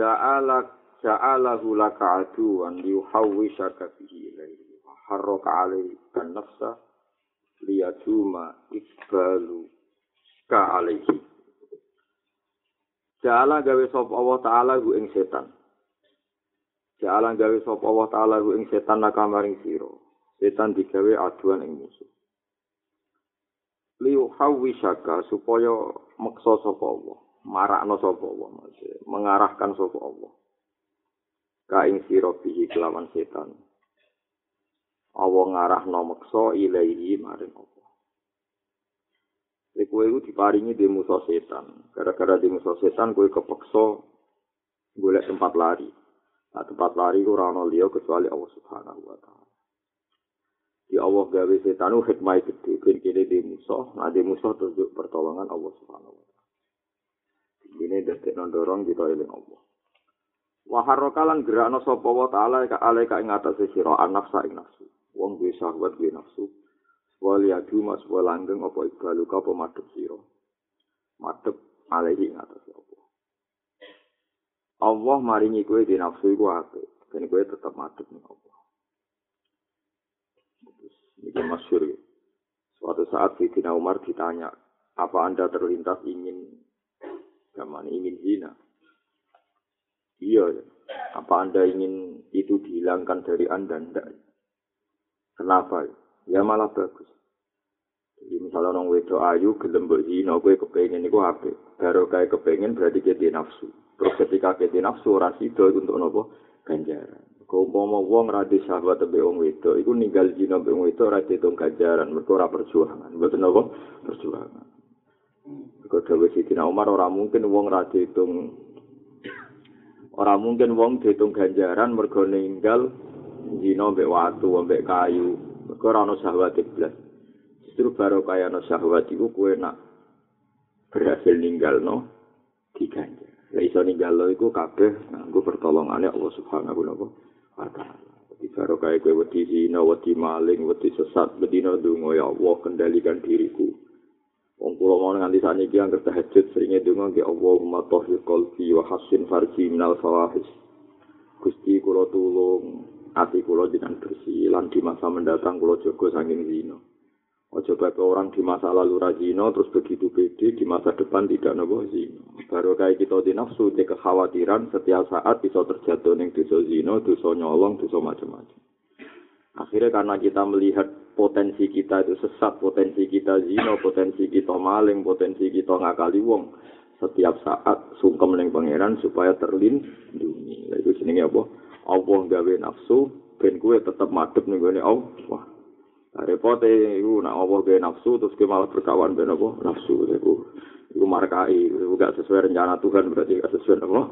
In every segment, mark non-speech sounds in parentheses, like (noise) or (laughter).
Ja'ala ja'alahu laka aduwan liyuhawwisaka bihi ilaihi harraka alaika nafsa liyaduma ikbalu ka alaihi. Ja'ala gawe sapa Allah taala hu ing setan. Ja'ala gawe sapa Allah taala hu ing setan naka maring sira. Setan digawe aduan ing musuh. Liyuhawwisaka supaya meksa sapa Allah. Marakno sapa Allah maksudnya mengarahkan sapa Allah ka ing sira bihi kelawan setan Allah ngarahno meksa ilahi maring Lek kowe diparingi di musuh setan, gara-gara di musuh setan kowe kepeksa golek tempat lari. Nah, tempat lari ora ana liya kecuali Allah Subhanahu wa taala. Di Allah gawe setan hikmah gede kene di musuh, nah di musuh tunjuk pertolongan Allah Subhanahu wa taala. Ini detik dorong kita eling Allah. Waharokalan gerakno sapa wa taala ka ale ka ing atase sira anafsa ing nafsu. Wong duwe syahwat duwe nafsu. Wali adu mas langgeng apa ibalu ka apa madhep sira. Madhep alehi ing atase apa. Allah maringi kowe di nafsu iku apik. Ben kowe tetep madhep ning Allah. Ini masyur. Suatu saat Sayyidina Umar ditanya, apa anda terlintas ingin zaman ingin zina. Iya, apa Anda ingin itu dihilangkan dari Anda? Tidak. Kenapa? Ya malah bagus. Jadi misalnya orang wedo ayu, gelem zina, gue kepengen itu apa? Baru kayak kepengen berarti jadi nafsu. Terus ketika jadi nafsu, orang itu untuk nopo ganjaran. Kau mau wong radi sahabat tebe wong wedo, itu ninggal zina be wong wedo itu ganjaran, ora perjuangan. Betul nopo perjuangan. Kau dawe Sidina Umar ora mungkin wong ra diitung. Ora mungkin wong diitung ganjaran mergo ninggal dina mbek watu mbek kayu. Mergo ora ono syahwat iblis justru baru kaya ono syahwat iku kowe nak berhasil ninggal no diganjar. Lah iso ninggal iku kabeh nganggo pertolongane Allah Subhanahu wa taala. Di baru kaya kowe wedi zina wedi maling wedi sesat bedina donga ya Allah kendalikan diriku Wong kula mau nganti sakniki anggere tahajud seringe donga nggih Allahumma tahhir qalbi wa hassin farji minal fawahis. Gusti kula tulung ati kula jenengan bersih lan di masa mendatang kula jaga saking zina. Ojo bae orang di masa lalu rajino terus begitu pede di masa depan tidak nopo zina. Baru kayak kita di nafsu di kekhawatiran setiap saat bisa terjatuh ning dosa zina, dosa nyolong, dosa macam-macam. Akhirnya karena kita melihat potensi kita itu sesat, potensi kita zina, potensi kita maling, potensi kita ngakali wong. Setiap saat sungkem ning pangeran supaya terlindungi. Lah itu jenenge apa? Allah gawe nafsu ben kuwe tetep madhep ning gone Allah. Nah, repote iku nak Allah gawe nafsu terus ke malah berkawan ben apa? Nafsu iku. Iku markai, iku gak sesuai rencana Tuhan berarti gak sesuai apa?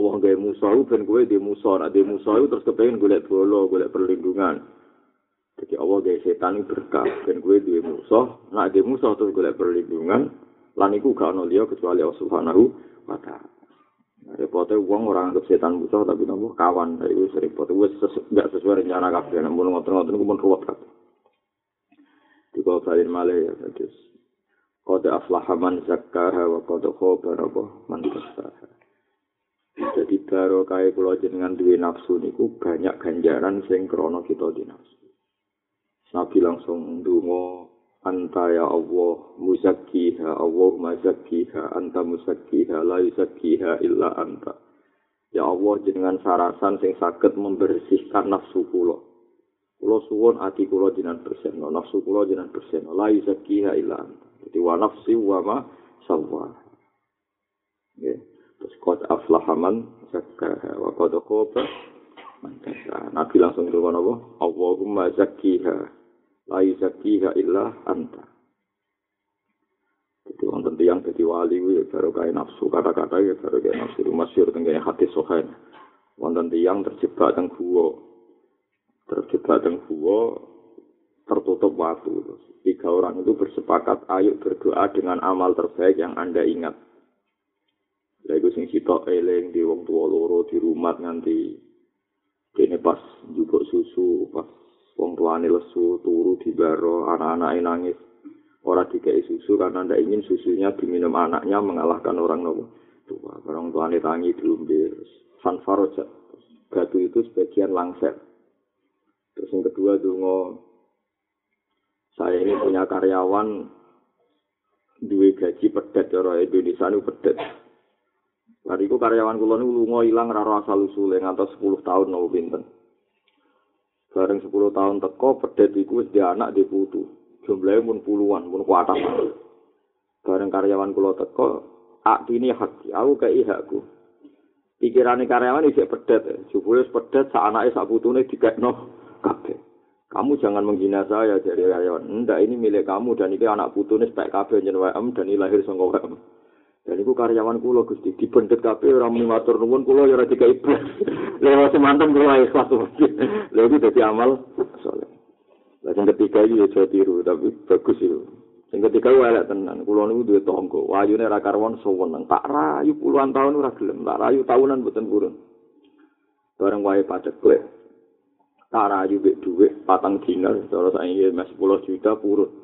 Allah gawe musuh ben kowe di musuh, nek di musuh terus kepengin golek bolo, golek perlindungan. Jadi Allah gawe setan berkah ben kowe di musuh, nek di musuh terus golek perlindungan, lan iku gak ono liya kecuali Allah Subhanahu wa taala. Repote wong ora anggap setan musuh tapi nopo kawan, iku repot wis gak sesuai rencana kabeh, namun ngoten-ngoten iku mun ruwet kabeh. Diko salin male ya, terus. Qad aflaha man zakkaha wa qad khaba man dassaha. Jadi baru kaya kulo jenengan duwe nafsu niku banyak ganjaran sing krono kita di nafsu. Nabi langsung dungo anta ya Allah muzakkiha Allah mazakkiha anta muzakkiha la yuzakkiha illa anta. Ya Allah jenengan sarasan sing saged membersihkan nafsu kulo. Kulo suwun ati kulo jenengan bersihno, nafsu kulo jenengan bersihno, la yuzakkiha illa anta. Jadi wa nafsi wa ma sawwa. Yeah. Terus kot aflahaman zakkaha wa qad khaba Nabi langsung ngomong apa? Allahumma zakkiha la yuzakkiha illa anta. Jadi wonten wonten tiyang dadi wali kuwi baru kaya nafsu kata-kata ya baru kaya nafsu. Masyhur tengene hati sohen wonten tiyang terjebak teng gua. Terjebak teng gua tertutup waktu tiga orang itu bersepakat ayo berdoa dengan amal terbaik yang anda ingat. Lagu sing sitok eling di wong tua loro di rumah nganti kene pas jupuk susu pas wong tuane lesu turu di baro anak-anak nangis. Ora dikai susu karena ndak ingin susunya diminum anaknya mengalahkan orang nopo. Tua orang tuane tangi diumbe fanfaroja batu itu sebagian langser terus yang kedua dungo saya ini punya karyawan duwe gaji pedet cara Indonesia ini pedet. Hari itu karyawan kula niku lunga ilang ora asal usule ngantos 10 tahun nopo pinten. Bareng 10 tahun teko pedet iku wis di anak di putu. Jumlahe pun puluhan, pun kuatah. Bareng karyawan kula teko, ak ini hak aku kei hakku. Pikirane karyawan isih pedet, jebule pedet sak anake sak putune dikekno kabeh. Kamu jangan menghina saya jadi karyawan. Enggak, ini milik kamu dan ini anak putune spek kabeh jeneng WM dan ini lahir saka WM. Dan iku karyawan kula Gusti dibendet kabeh ora muni matur nuwun kula ya ora dikai iblis. Lewat (laughs) semanten kula ikhlas. (laughs) Lha iki dadi amal saleh. Lah sing ketiga iki ya tiru tapi bagus itu. Sing ketiga ku elek tenan. Kula niku duwe tangga. Wayune ra karwan suweneng. Tak rayu puluhan tahun ora gelem. Tak rayu tahunan boten purun. Bareng wae pacet klek. Tak rayu mek dhuwit patang dinar. Cara saiki mes 10 juta purun.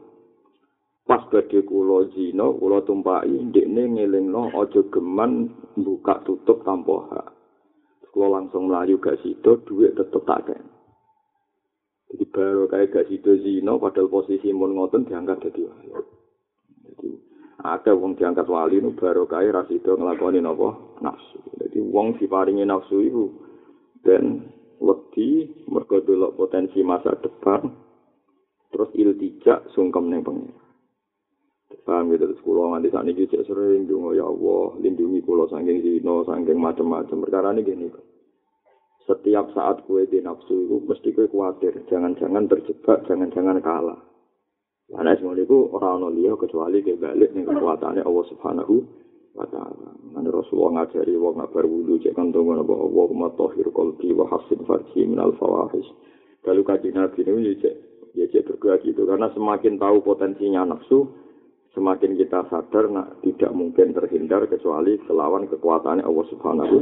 Pas badhe kula zina kula tumpaki ndekne ngelingno aja geman buka tutup tanpa hak. Kula langsung mlayu gak sida dhuwit tetep tak kene jadi baru kayak gak sida zina padahal posisi mun ngoten diangkat dadi wali. Jadi ada wong diangkat wali nu baru kayak rasido ngelakoni nopo nafsu. Jadi wong diparingi nafsu itu dan wedi mergo potensi masa depan terus iltijak sungkem ning pengira Paham gitu, terus kulo nganti saat ini cek sering dungo ya Allah, lindungi kulo sangking zino, sangking macam-macam. Perkara ini gini, setiap saat kue di nafsu itu, mesti kue khawatir, jangan-jangan terjebak, jangan-jangan kalah. Karena semua itu orang orang kecuali dia balik nih kekuatannya Allah Subhanahu wa Ta'ala. Nanti Rasulullah ngajari, wong ngabar wudhu, cek kantung, bahwa Allah matohir kolbi wa hasin farji minal fawahis. Kalau kaji Nabi ini, cek, ya cek bergerak gitu. Karena semakin tahu potensinya nafsu, semakin kita sadar nak tidak mungkin terhindar kecuali kelawan kekuatannya Allah Subhanahu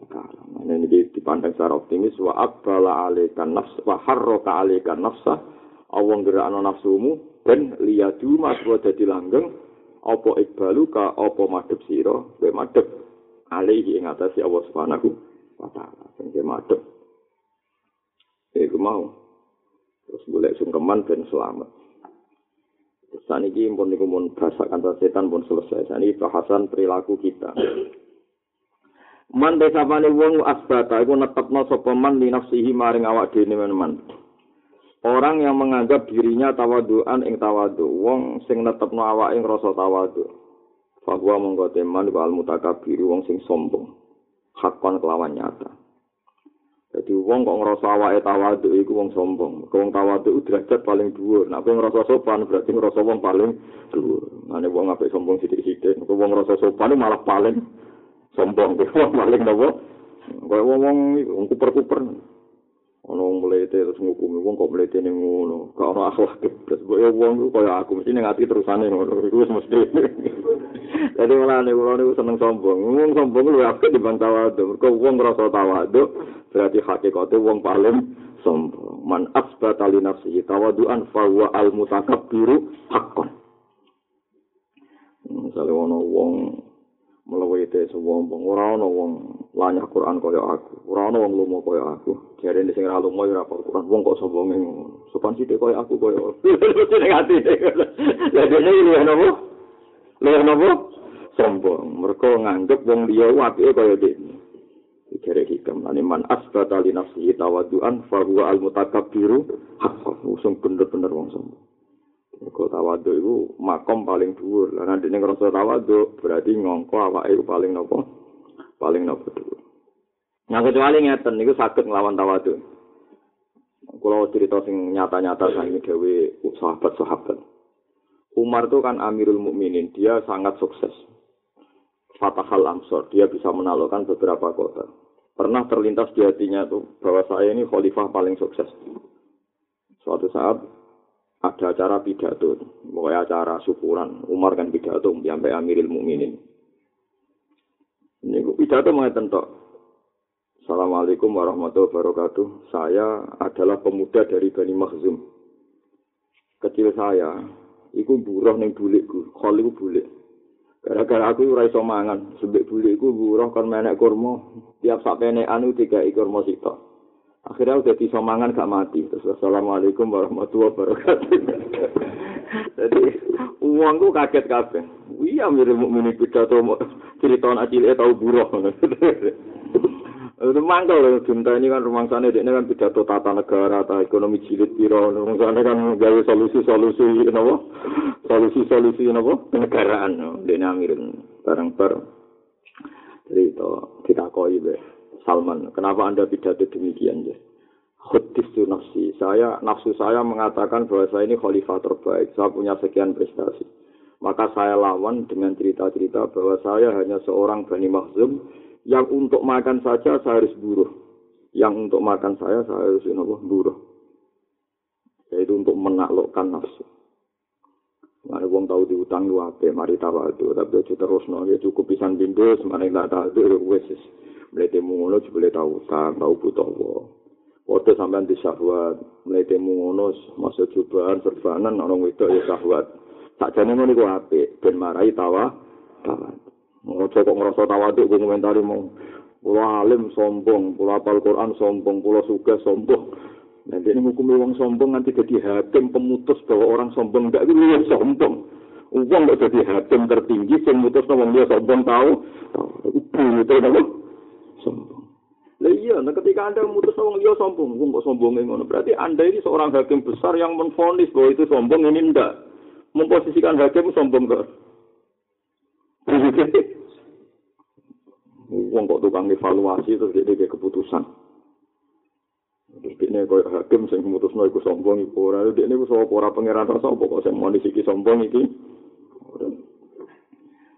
wa taala. Nah, ini dipandang secara optimis wa aqbala alaikan nafs wa harraka alaikan nafsa Allah gerakno nafsumu ben liyadu mas wa dadi langgeng apa ikbalu ka apa madhep sira? Kowe madhep alaihi ing atase Allah Subhanahu wa taala. Sing madhep. Iku mau. Terus boleh sungkeman ben selamat Saat ini pun niku pun bahasakan setan pun selesai. Saat ini bahasan perilaku kita. Man desa pani wong asbata iku netepno sapa man li nafsihi maring awak dhewe man. Orang yang menganggap dirinya tawaduan ing tawadu, wong sing netepno awake ngrasa tawadu. Fahuwa monggo teman wal mutakabbir wong sing sombong. Hakon kelawan nyata. Jadi wong kok ngerasa awake tawadhu iku wong sombong. Wong tawadhu derajat paling dhuwur. Nek wong ngerasa sopan berarti ngerasa wong paling dhuwur. Mane wong apik sombong sithik-sithik, nek wong ngerasa sopan malah paling sombong. (laughs) Wong paling nopo? Kaya wong wong kuper-kuper. Ono wong mlete terus ngukumi wong kok mlete ning ngono. Gak ono akhlak terus boyo wong ku kaya aku mesti ning ati terusane ngono. Iku wis mesti. Malah nih kalau nih seneng sombong, ngomong sombong lu apa di bang tawadu? Kau uang ngerasa tawadu, berarti hakikatnya uang paling sombong. Man asbata li nafsihi tawaduan fahuwa al biru hakon. Misalnya ono wong melewete sombong, ora ono wong lanyah Quran kaya aku, ora ono wong lumo kaya aku. Jare sing ora lumo ora Quran, wong kok sombonge ngono. Sopan sithik kaya aku kaya. (laughs) Sing ati. Lah dene iki lho Lha napa? sombong. Mereka nganggep wong liya apike kaya dene. Ikere hikam lan man asbata li nafsihi tawadduan fa huwa al mutakabbiru haqqan. Usung bener-bener wong sombong. Mereka tawaddu iku makom paling dhuwur. Lah nek dene ngrasa tawaddu berarti ngongko awake paling nopo? Paling nopo dhuwur. Nah kecuali ngeten niku saged nglawan tawaddu. Kalau cerita sing nyata-nyata sangi dewe sahabat-sahabat. Umar itu kan Amirul Mukminin, dia sangat sukses. Fatahal Amsor, dia bisa menaklukkan beberapa kota. Pernah terlintas di hatinya tuh bahwa saya ini khalifah paling sukses. Suatu saat ada acara pidato, pokoknya acara syukuran. Umar kan pidato sampai Amirul Mukminin. Ini pidato mengatakan tok. Assalamualaikum warahmatullahi wabarakatuh. Saya adalah pemuda dari Bani Makhzum. Kecil saya, iku buruh ning bulikku, khol iku bulik. Gara-gara aku ora iso mangan, sebek bulikku buruh kon menek kurma, tiap sak penekan tiga kurma sitok. Akhirnya udah iso mangan gak mati. Terus assalamualaikum warahmatullahi wabarakatuh. (laughs) Jadi uangku kaget kabeh. Iya mirip mukmin pidato cerita anak cilik tau buruh. Mangkel junta ini kan rumah sana ini kan pidato tata negara, tata ekonomi jilid piro, rumah sana kan gawe solusi-solusi, apa? Solusi-solusi, apa? Kenegaraan, ini amirin bareng-bareng. Jadi itu kita koi be. Salman, kenapa anda pidato demikian ya? Khudis tu nafsi. Saya, nafsu saya mengatakan bahwa saya ini khalifah terbaik. Saya punya sekian prestasi. Maka saya lawan dengan cerita-cerita bahwa saya hanya seorang Bani Makhzum yang untuk makan saja saya harus buruh. Yang untuk makan saya saya harus apa? buruh. Yaitu untuk menaklukkan nafsu. Mana wong tahu diutang lu apa, mari tahu itu, tapi itu terus no, ya cukup pisan pintu, semuanya nggak tahu itu, wes, melete ngono, boleh tahu utang, tahu butuh wo. Waktu sampean di syahwat, melete ngono, masa cobaan, serbanan, orang itu ya syahwat. Tak jadi ngono itu apa, ben marai tawa, tawa. Ngono kok ngerasa tawaduk gue komentari mau pulau alim sombong, pulau apal Quran sombong, pulau suka sombong. Nanti ini hukum wong sombong nanti jadi hakim pemutus bahwa orang sombong tidak itu dia sombong. Uang gak jadi hakim tertinggi, yang mutus wong dia sombong tahu, tahu itu apa? Sombong. Lah iya, nah ketika anda memutus wong dia sombong, wong kok sombong ngono. Berarti anda ini seorang hakim besar yang menfonis bahwa itu sombong ini ndak. Memposisikan hakim sombong ke (laughs) Wong kok tukang evaluasi terus dia kayak keputusan. Terus dia koyo hakim sing memutusno iku sombong iku ora. Dia sapa ora pangeran rasa kok sing mau iki sombong iki.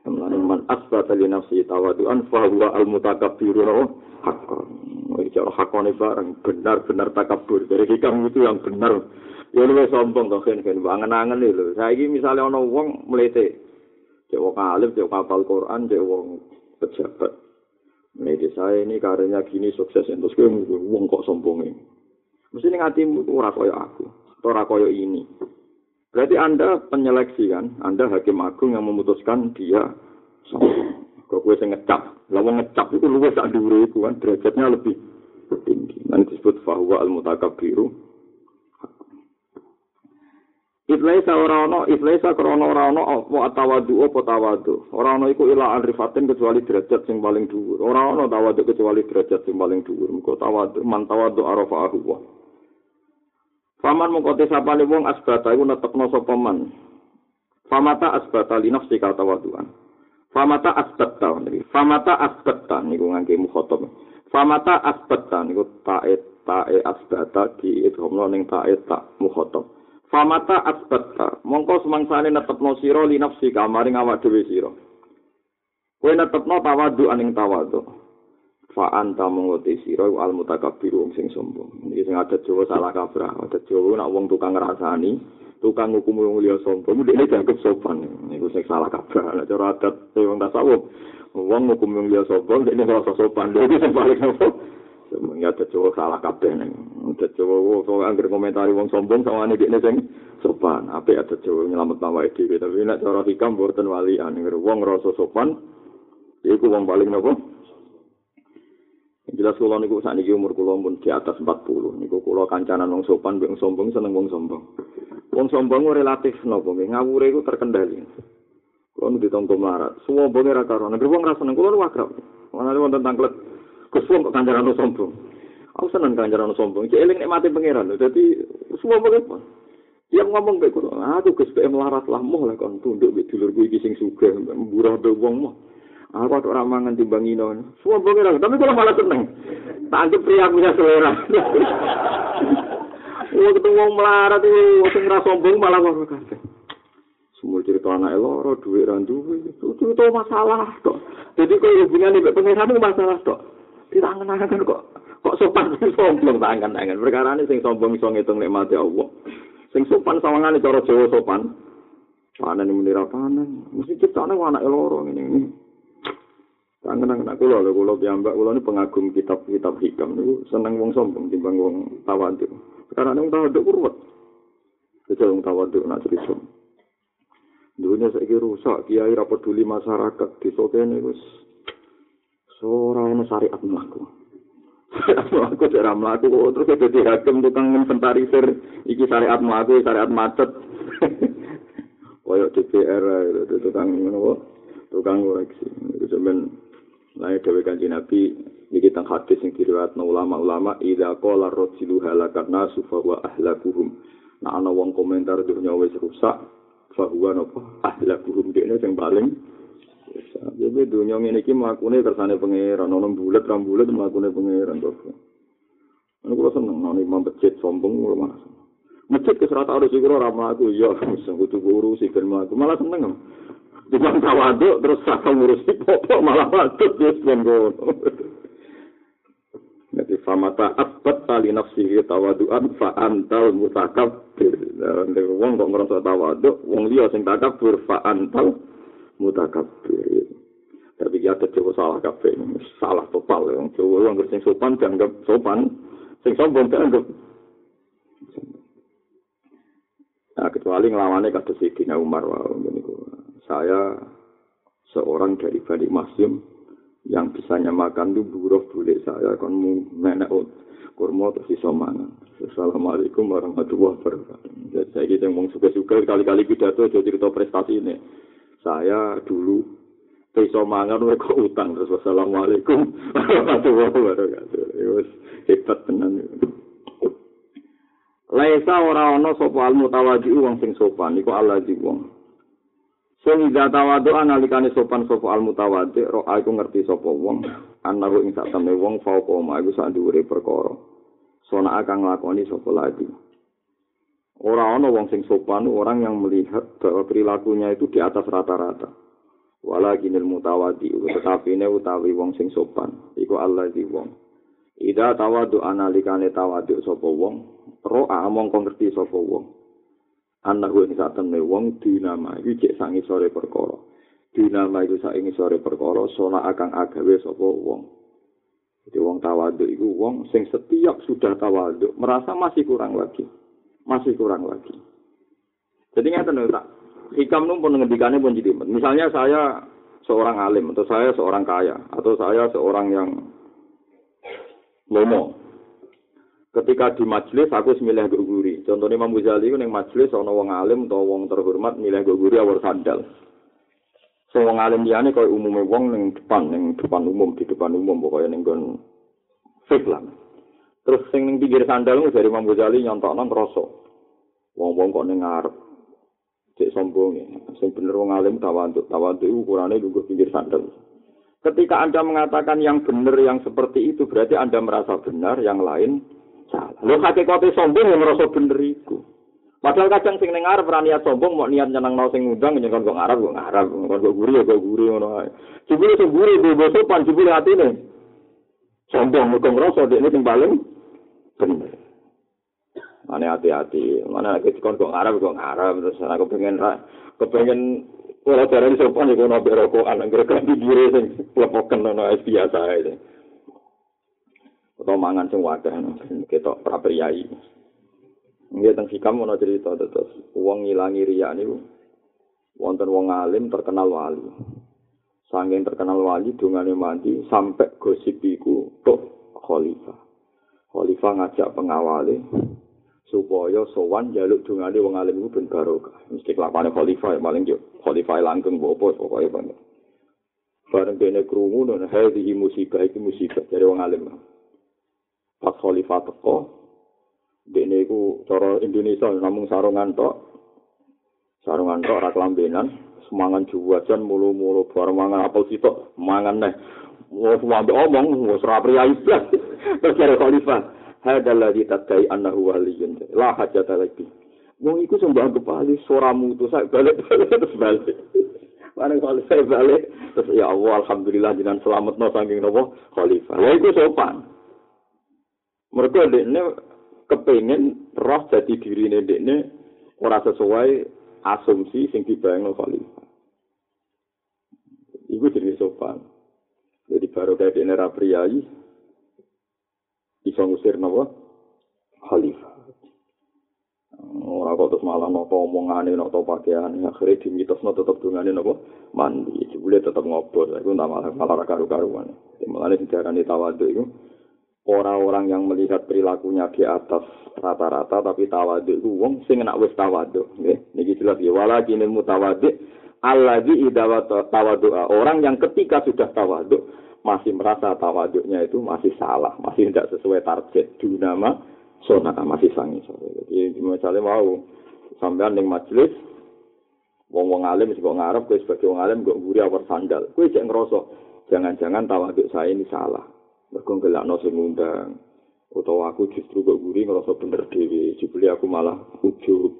Mulane man asbata li nafsi tawadu'an fa huwa al mutakabbiru haqqan. Iki cara hakone bareng benar-benar takabur. Dari hikam itu yang benar. Ya lu sombong kok kan kan angen-angen lho. Saiki misale ana wong mlete cek wong alim, cek kapal Quran, cek wong pejabat. Media saya ini karirnya gini sukses, terus gue wong kok sombong ini. Mesti ini ngatimu ora koyo aku, ora koyo ini. Berarti Anda penyeleksi kan, Anda hakim agung yang memutuskan dia sombong. Kok gue ngecap, lawan ngecap itu luwes sak dhuwur iku kan derajatnya lebih tinggi. Nanti disebut fahuwa al-mutakabbiru Iflaisa ora ana, iflaisa krana ora ana apa tawadu apa tawadu. Ora ana iku ila arifatin kecuali derajat sing paling dhuwur. Ora ana tawadu kecuali derajat sing paling dhuwur. Muga tawadu man tawadu arafa ahwa. Faman mongko te sapane wong asbata iku netepno sapa man. Famata asbata li nafsi ka tawaduan. Famata asbata niki. Famata asbata niku ngangge mukhatab. Famata asbata niku tae tae asbata di idhomno ning tae tak mukhatab. Famata asbatta, mongko semangsane netepno sira li nafsi kamaring awak dhewe sira. Kowe netepno tawadu aning tawadu. Fa anta mongko sira al mutakabbir wong sing sombong. Iki sing ada Jawa salah kabrah. Ada Jawa nak wong tukang ngrasani, tukang hukum wong liya sombong, dekne dianggap sopan. Niku sing salah kabrah. Nek cara adat wong tasawuf, wong hukum wong liya sombong, dekne rasa sopan. Dadi sing paling Ya ada Jawa salah kabeh neng. Ada Jawa kok anggere komentari wong sombong sama ane dekne sing sopan. Ape ada Jawa nyelamet awake dhewe tapi nek cara hikam mboten walian. Wong rasa sopan iku wong paling napa? Jelas kula niku sakniki umur kula pun di atas 40. Niku kula kancanan wong sopan wong sombong seneng wong sombong. Wong sombong relatif napa nggih ngawure iku terkendali. Kula nu ditongko melarat. Suwombonge ra karo. Nek wong ra seneng kula nu wakrab. Ana wonten tanglet Kuswong kok kancaran sombong. Aku seneng kancaran sombong. Cek eling nek mati pangeran. Dadi semua apa? Dia ngomong kayak gitu, aku gus PM larat lah moh lah kan tunduk di dulur gue kising suka, murah be wong moh. Aku tuh ramah nganti bangino, semua pangeran. Tapi kalau malah seneng, tak pria punya selera. (laughs) Wah ketemu wong melarat itu, wong ngerasa sombong malah kok kafe. cerita anak loro duit ra duwe. Itu itu masalah kok jadi kok hubungan mbek pangeran itu masalah kok ditangen-tangen kok kok sopan (laughs) sombong tangan-tangan. Perkara ini sing sombong iso ngitung nikmati Allah. Sing sopan sawangane cara Jawa sopan. Panen menira panen. Mesti ciptane anak loro ngene ini Kangen-kangen aku lho, kula piyambak kula ini pengagum kitab-kitab hikam niku seneng wong sombong timbang wong tawadhu. Sekarang wong tawadhu kurwet. Kecil wong tawadhu nak cerita. Dunia saiki rusak, kiai ra peduli masyarakat, desa kene wis ora ono syariat mlaku. (laughs) Aku ora mlaku kok terus dadi hakim tukang inventarisir iki syariat mlaku, syariat macet. (laughs) Koyok DPR itu tukang tukang koreksi. Itu sampean lain dewe kanji Nabi iki teng hadis sing diriwayatno ulama-ulama idza qala rajulu halakan nasu fa wa ahlakuhum. Nah ana wong komentar dunya wis rusak, fahuwa nopo ahla kuhum dekne sing paling jadi dunia ini ki melakukannya kersane pangeran nono bulat ram bulat melakukannya pangeran kok ini kalau seneng nono imam masjid sombong kalau malah masjid ke serata harus juga orang melaku ya misal kutu guru sih kan malah seneng Jangan tawaduk terus sakal ngurusi popok malah patut ya sebenarnya Jadi famata abat tali nafsihi tawaduan fa antal mutakabbir. Dan wong kok ngerasa tawadu, wong liya sing fa antal mutakabbir. Tapi ya ada salah kabeh, salah total wong Jawa wong sing sopan dianggap sopan, sing sombong dianggap Nah, kecuali ngelawannya kata Sayyidina Umar Saya seorang dari Bani Masyum yang bisa nyamakan itu buruh boleh saya kan menek kurma terus iso mangan. Assalamualaikum warahmatullahi wabarakatuh. Jadi saya kita ngomong suka-suka kali-kali pidato jadi cerita prestasi ini. Saya dulu iso mangan kok utang terus wassalamualaikum warahmatullahi wabarakatuh. Wis hebat tenan. Laisa ora ana sapa al wong sing sopan iku Allah wong. Sing ida tawadu analikane sopan sapa al mutawaddi ro aku ngerti sapa wong anahu ing sak temne wong fauqa ma iku sak dhuwure perkara. Sona akan nglakoni sapa lagi. Ora ana wong sing sopan orang yang melihat bahwa perilakunya itu di atas rata-rata. Walakinil mutawaddi tetapi ne utawi wong sing sopan iku Allah di wong. Ida tawadu analikane tawadu sapa wong ro among ngerti sapa wong. Anak gue saat wong dinama itu cek sangi sore perkara. Dinama itu sangi sore perkara sona akan agawe sopo wong. Jadi wong tawaduk itu wong sing setiap sudah tawaduk merasa masih kurang lagi. Masih kurang lagi. Jadi tahu tak hikam numpun ngendikannya pun jadi misalnya saya seorang alim atau saya seorang kaya atau saya seorang yang lomo. Ketika di majelis aku semilih Contohnya Imam Ghazali itu neng majelis ana wong alim atau wong terhormat milih gue guri awal sandal. So wong alim liane kaya umumnya wong neng depan, neng depan umum, di depan umum pokoknya neng gon fake lah. Terus sing neng pinggir sandal itu dari Imam Ghazali nyontok nang kroso. Wong-wong kok neng ngarep. Cek sombong ya. Sing bener wong alim tawaduk. Tawaduk itu ukurannya dulu pinggir sandal. Ketika Anda mengatakan yang benar yang seperti itu, berarti Anda merasa benar, yang lain salah. Lho hakikate sombong yang ngerasa bener iku. Padahal kadang sing ning arep niat sombong mau niat nyenengno sing ngundang nyen kok ngarep kok ngarep kok kok guri kok guri ngono ae. Jebule sing guri bebo sopan jebule atine. Sombong kok ngerasa dekne sing paling bener. Mane hati-hati, mana lagi kon kok ngarep kok ngarep terus aku pengen ra kepengen ora jarane sopan iku ono berokokan anggere kan digire sing lepoken ono biasa ae. Atau mangan sing wakeh ketok prapriyai nggih teng sikam ana cerita terus wong ngilangi riya niku wonten wong alim terkenal wali. Sanging terkenal wali dungane mandi sampai gosip iku tok khalifah. Khalifah ngajak pengawale supaya sowan jaluk dungane wong alim iku ben barokah. Mesti kelapane khalifah ya paling yo khalifah langgeng bopo pokoke banget. Bareng dene krungu dan hadhihi musibah iki musibah dari wong alim pas khalifah teko. Dene iku cara Indonesia namung sarungan tok sarungan tok ora kelambenan semangan juwajan mulu-mulu bar mangan apel sitok? Mangan neh. Wong wambe omong wis ora priyayi. Blas (laughs) terus karo khalifah hadal ladzi tadai annahu waliyun. La hajata lagi. Wong iku sembah kepali suaramu itu saya balik (laughs) terus balik. Bareng kalau saya balik, terus ya Allah, Alhamdulillah jangan selamat no saking nopo khalifah. Ya itu sopan. Mereka ini kepengen roh jadi diri ini ini orang sesuai asumsi sing dibayang no khalifah. Iku jadi sopan. Jadi baru kayak ini priayi, bisa ngusir nopo khalifah. Ora kok terus malah nopo omongane nopo pakaian akhirnya dimitosno tetep dungane nopo mandi jebule tetep ngobrol iku tak malah malah karu-karuan mulane dijarani tawadhu iku orang-orang yang melihat perilakunya di atas rata-rata tapi tawadhu itu wong sing enak wis tawadhu nggih niki jelas ya walakin mutawadhi alladzi idza tawadhu orang yang ketika sudah tawadhu masih merasa tawadhunya itu masih salah masih tidak sesuai target dunama sona masih sangi sore. Jadi misalnya mau sampean ning majelis wong wong alim sing kok ngarep kowe sebagai wong alim kok nguri awar sandal. Kowe cek ngerasa jangan-jangan tawaduk saya ini salah. Mergo gelakno sing ngundang. Utawa aku justru kok nguri ngerasa bener dhewe, jebule aku malah ujug.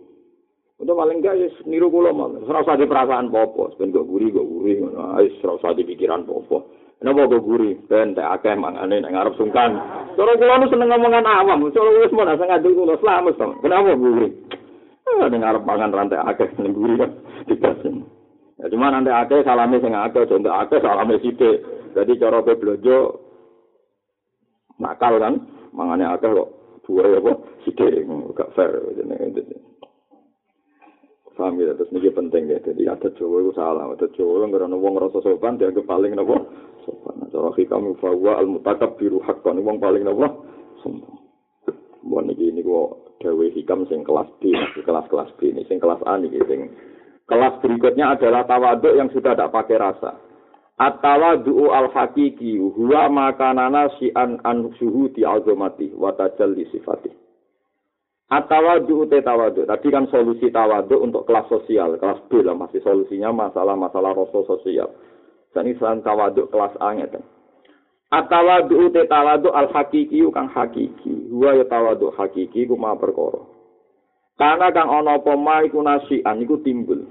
Untuk paling gak ya niru kula malah. Ora usah perasaan apa-apa, ben kok nguri kok nguri ngono. Wis ora usah pikiran apa-apa. Napa kok guri? Ben tak akeh mangane nek ngarep sungkan. Cara kula nu seneng ngomongan awam, cara wis mau nang ngadu kula slamet to. Kenapa guri? Ah nek ngarep mangan rantai akeh ning guri kan dikasin. Ya cuma nanti akeh salame sing akeh, contoh akeh salame sithik. Jadi cara blojo nakal kan, mangane akeh kok dua ya kok sithik gak fair jenenge. Paham ya, terus ini penting ya. Jadi ada Jawa itu salah. Ada Jawa yang karena wong rasa sopan, dia paling nopo sopan. Cara hikam bahwa al mutakab biru hakkan, wong paling nopo sombong. Buat ini ini kok dawe hikam sing kelas B, kelas kelas B ini, sing kelas A nih, sing kelas berikutnya adalah tawaduk yang sudah tidak pakai rasa. At-tawadu'u al-hakiki huwa makanana si'an an suhu di azamati wa tajalli sifatih. Atawadu te tawadu. Tadi kan solusi tawadu untuk kelas sosial, kelas B lah masih solusinya masalah-masalah rasa sosial. Dan Islam tawadu kelas A ngeten. Atawadu te tawadu al hakiki kang hakiki. Huwa ya tawadu hakiki ku ma perkara. Karena kang ana apa ma iku nasian iku timbul.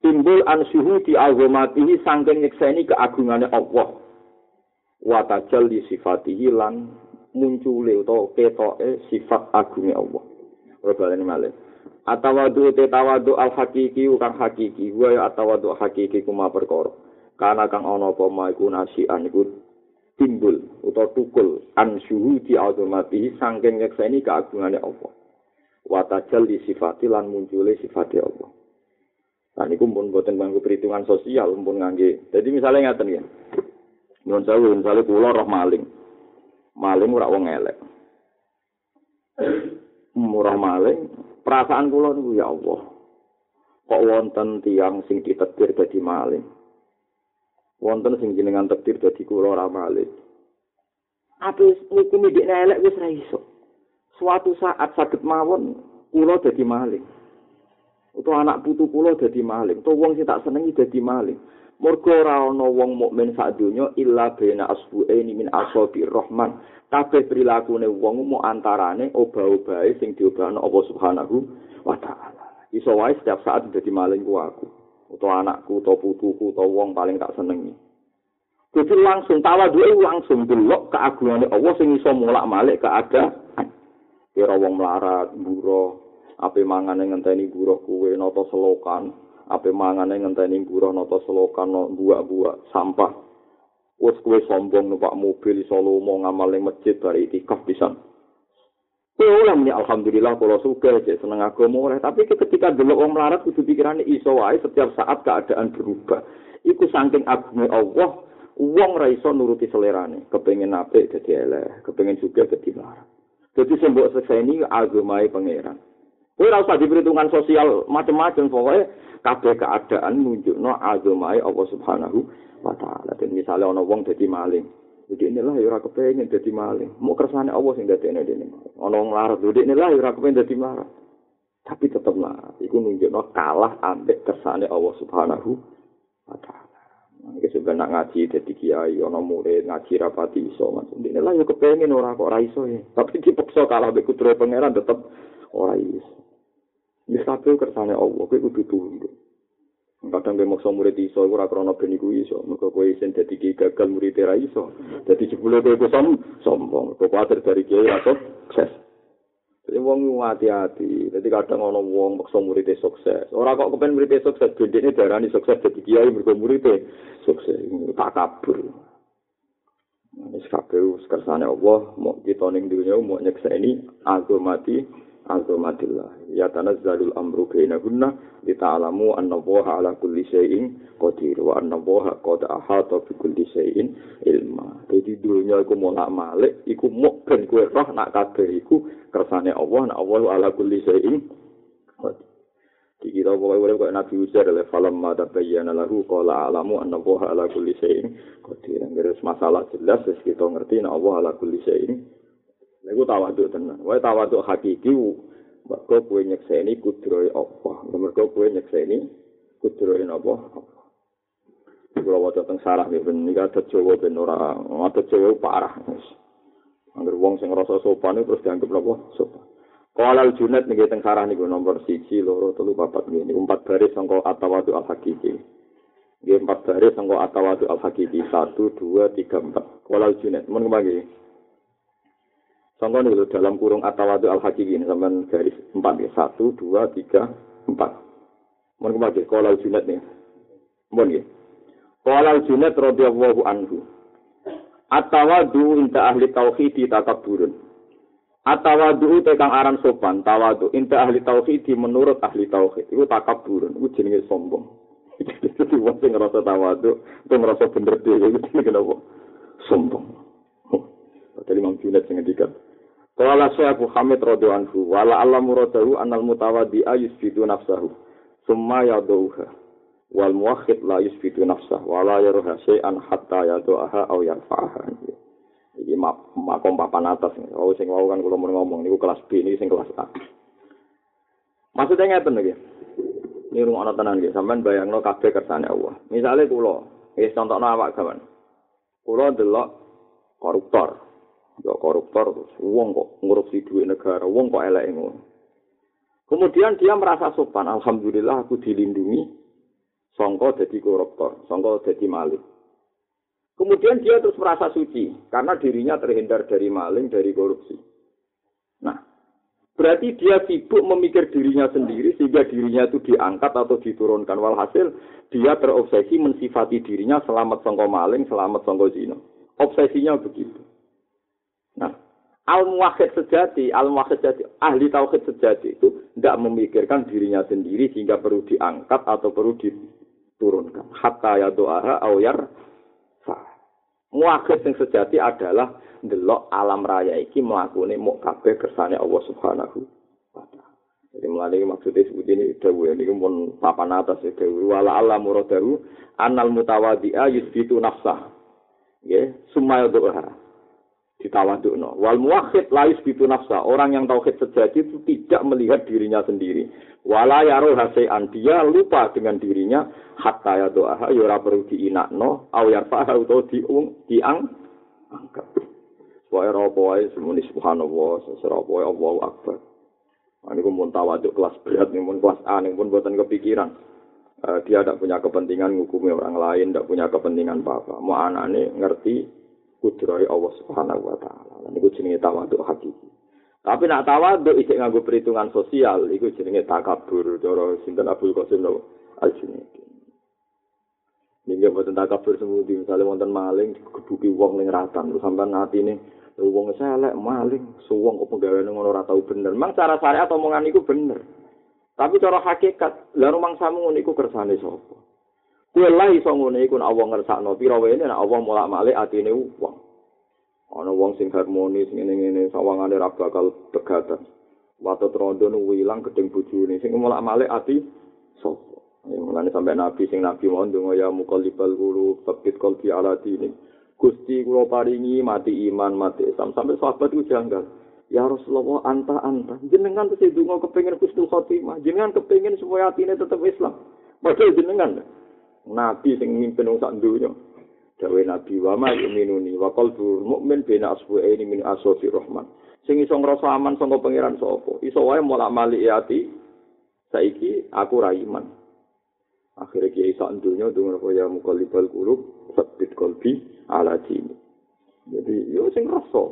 Timbul an di azamatihi sangking nyekseni keagungane Allah. Wa tajal di sifatihi lan muncule utawa ketoke sifat agunge Allah. Ora baleni malih. Atawadu te tawadu al hakiki kang hakiki, wa ya atawadu hakiki kuma perkara. Kana kang ana apa ma iku nasian iku timbul utawa tukul an syuhudi azamati saking nyekseni keagungane Allah. Wa tajal di sifati lan muncule sifat Allah. Nah, ini pun buatan bangku perhitungan sosial, pun ngangge. Jadi misalnya ngatain ya, menurut saya, misalnya pulau roh maling, maling ora wong elek. Murah maling, perasaan kula niku ya Allah. Kok wonten tiang sing ditetir dadi maling. Wonten sing jenengan tetir dadi kula ora maling. Apa niku midik elek wis ra iso. Suatu saat saged mawon kula dadi maling. Utawa anak putu kula dadi maling, utawa wong sing tak senengi dadi maling. Mergo ora ana wong mukmin sak donya illa bena asbu'aini min asabi rahman. Kabeh prilakune wong mu antarane obah-obahe sing diobahno Allah Subhanahu wa taala. Iso wae setiap saat dadi maling ku aku, utawa anakku, utawa putuku, utawa wong paling tak senengi. Jadi langsung tawadhu langsung delok keagungane Allah sing iso mulak-malik keadaan. Kira wong melarat, buruh, ape mangane ngenteni buruh kuwe nata selokan, ape mangane ngenteni buruh nata selokan buak-buak sampah. Kowe sombong numpak mobil iso lomo ngamal ning masjid bari itikaf pisan. Kowe muni alhamdulillah kula suka cek seneng agama oleh. Tapi ketika delok wong melarat kudu pikirane iso wae setiap saat keadaan berubah. Iku saking agunge Allah wong ra iso nuruti selerane. Kepengin apik dadi elek kepengin juga dadi melarat. Dadi sembok sekseni agamae pangeran Kowe ora usah diperhitungan sosial macam-macam pokoknya kabeh keadaan nunjukno agamae Allah Subhanahu wa taala. Dan misalnya ana wong dadi maling, jadi inilah ya ora kepengin dadi maling. Mau kersane Allah sing dadekne dene. Ana wong larat, jadi inilah ya ora kepengin dadi maling. Tapi tetep lah, iku nunjukno kalah ambek kersane Allah Subhanahu wa taala. Iki sing nak ngaji dadi kiai ana murid ngaji rapati iso mas. Inilah ya kepengin ora kok ora iso ya. Tapi dipaksa kalah ambek kudro pangeran tetep ora iso. Wis kabeh kersane Allah, kowe kudu tunduk. Kadang kowe maksa murid iso ora krana ben iku iso, mergo kowe isin dadi gagal murid ora iso. Dadi jebule kowe som sombong, kowe kuwatir dari kiai atau sukses. Jadi wong hati-hati. Jadi kadang ana wong maksa murid sukses. Ora kok kepen murid sukses, bendene darani sukses dadi kiai mergo murid sukses. Tak kabur. Wis kabeh kersane Allah, mau kita ning dunya mau nyekseni agama mati azumatillah ya tanazzalul amru bainahunna lita'lamu anna allaha ala kulli syai'in qadir wa anna allaha qad ahata bi kulli syai'in ilma. Dadi dunya iku molak malik iku mok ben kowe roh nak kabeh iku kersane Allah nak Allah ala kulli syai'in qadir. Iki kita pokoknya boleh Nabi Uzair oleh falam mata bayyana lahu qala alamu anna Allah ala kulli syai'in qadir. Ngurus masalah jelas wis kita ngerti nek Allah ala kulli Iku tawaduk tenan. Wae tawaduk hakiki mergo kowe nyekseni kudrohe apa. Mergo kowe nyekseni kudrohe apa? Kulo waca teng sarah nggih ben nika ada Jawa ben ora ada Jawa parah. Angger wong sing ngrasa sopan terus dianggap napa? Sopan. Qalal Junaid niki teng sarah niku nomor 1, 2, 3, 4 nggih. Niku empat baris sangka atawadu al-hakiki. Nggih empat baris sangka atawadu al-hakiki 1 2 3 4. Qalal Junaid mun kembali. Contoh nih dalam kurung atawadu al hakiki ini garis empat ya satu dua tiga empat. Mohon kembali kalau junet nih. Mohon ya. Kalau junet radhiyallahu anhu. Atawadu inta ahli tauhid takabburun. Atawadu tekang aran sopan tawadu inta ahli tauhid menurut ahli tauhid itu takabburun. Itu jenenge sombong. (laughs) Jadi wong sing ngerasa tawadu, itu ngerasa bener dhewe itu kenapa? Sombong. Tadi Imam Junaid sing ngendikan, Qala Syekh Abu Hamid radhiyallahu anhu, wala Allah muradahu annal mutawaddi ayusfitu nafsahu, summa yadauha. Wal muwakhid la yusfitu nafsah, wala yaruha syai'an hatta yadu'aha aw yarfa'aha. Iki makom papan atas. Oh sing wau kan kula ngomong niku kelas B ini sing kelas A. Maksudnya ngeten iki. Ini rumah anak tenan gitu, sampean bayangno kabeh kersane Allah. Misalnya kulo, eh contohno awak kawan. Kulo delok koruptor, ya koruptor terus wong kok ngurupsi duit negara wong kok elek ngono. Kemudian dia merasa sopan. Alhamdulillah aku dilindungi. Songko jadi koruptor songko jadi maling. Kemudian dia terus merasa suci karena dirinya terhindar dari maling dari korupsi. Nah berarti dia sibuk memikir dirinya sendiri sehingga dirinya itu diangkat atau diturunkan. Walhasil dia terobsesi mensifati dirinya selamat songko maling selamat songko zina. Obsesinya begitu Nah, al-muwahhid sejati, al-muwahhid sejati, ahli tauhid sejati itu tidak memikirkan dirinya sendiri sehingga perlu diangkat atau perlu diturunkan. Hatta ya doa awyar Muwahhid yang sejati adalah delok alam raya iki melakukan mau kabeh kersane Allah Subhanahu wa taala. Jadi melalui maksudnya sebut ini dawu ini pun papan atas ya dawu wala Allah muradahu anal mutawadi'a yusbitu nafsah. Ya, sumaya doa ditawadukno. Wal muwahhid la yusbitu nafsa. Orang yang tauhid sejati itu tidak melihat dirinya sendiri. Wala yaro hasean dia lupa dengan dirinya hatta ya doa ya ora perlu diinakno au yarfa'a utawa diung diang angkat. Wae apa wae semuni subhanallah, sesera apa wae Allahu akbar. Ini pun tawaduk kelas berat, ini pun kelas A, ini pun buatan kepikiran. Uh, dia tidak punya kepentingan ngukumi orang lain, tidak punya kepentingan apa-apa. Mau anak ngerti kudrai Allah Subhanahu wa taala. Lan iku jenenge tawadhu hakiki. Tapi nak tawadhu isih nganggo perhitungan sosial, iku jenenge takabur cara sinten Abdul Qasim Al-Junaidi. Ning boten takabur semudi misale wonten maling digebuki wong ning ratan terus sampean atine wong selek maling suwong kok penggaweane ngono ora tau bener. Mang cara syariat omongan iku bener. Tapi cara hakikat, lha rumang samu ngono iku kersane sapa? Kue lah iso ngene iku nek Allah ngersakno pira wae nek Allah molak-malik atine wong. Ana wong sing harmonis ngene-ngene sawangane ra bakal pegatan. Watu trondo nu ilang gedeng bojone sing molak-malik ati sapa. Ya mulane sampe nabi sing nabi mau ndonga ya muqallibal qulub faqit qalbi ala dini. Gusti kula paringi mati iman mati Islam sampai sahabat itu janggal. Ya Rasulullah anta anta jenengan terus ndonga kepengin Gusti Khotimah jenengan kepengin supaya atine tetep Islam. Padahal jenengan nabi sing mimpin wong sak donya dawe nabi wa ma yuminuni wa qalbu mukmin bina asbu'aini min asofi rahman sing iso ngrasa aman saka pangeran sapa iso wae mulak malik ati Saiki aku ra iman. Akhirnya kiai sak dunya dengar ya mukallibal qulub sabit qalbi ala dini. Jadi yo sing rasa.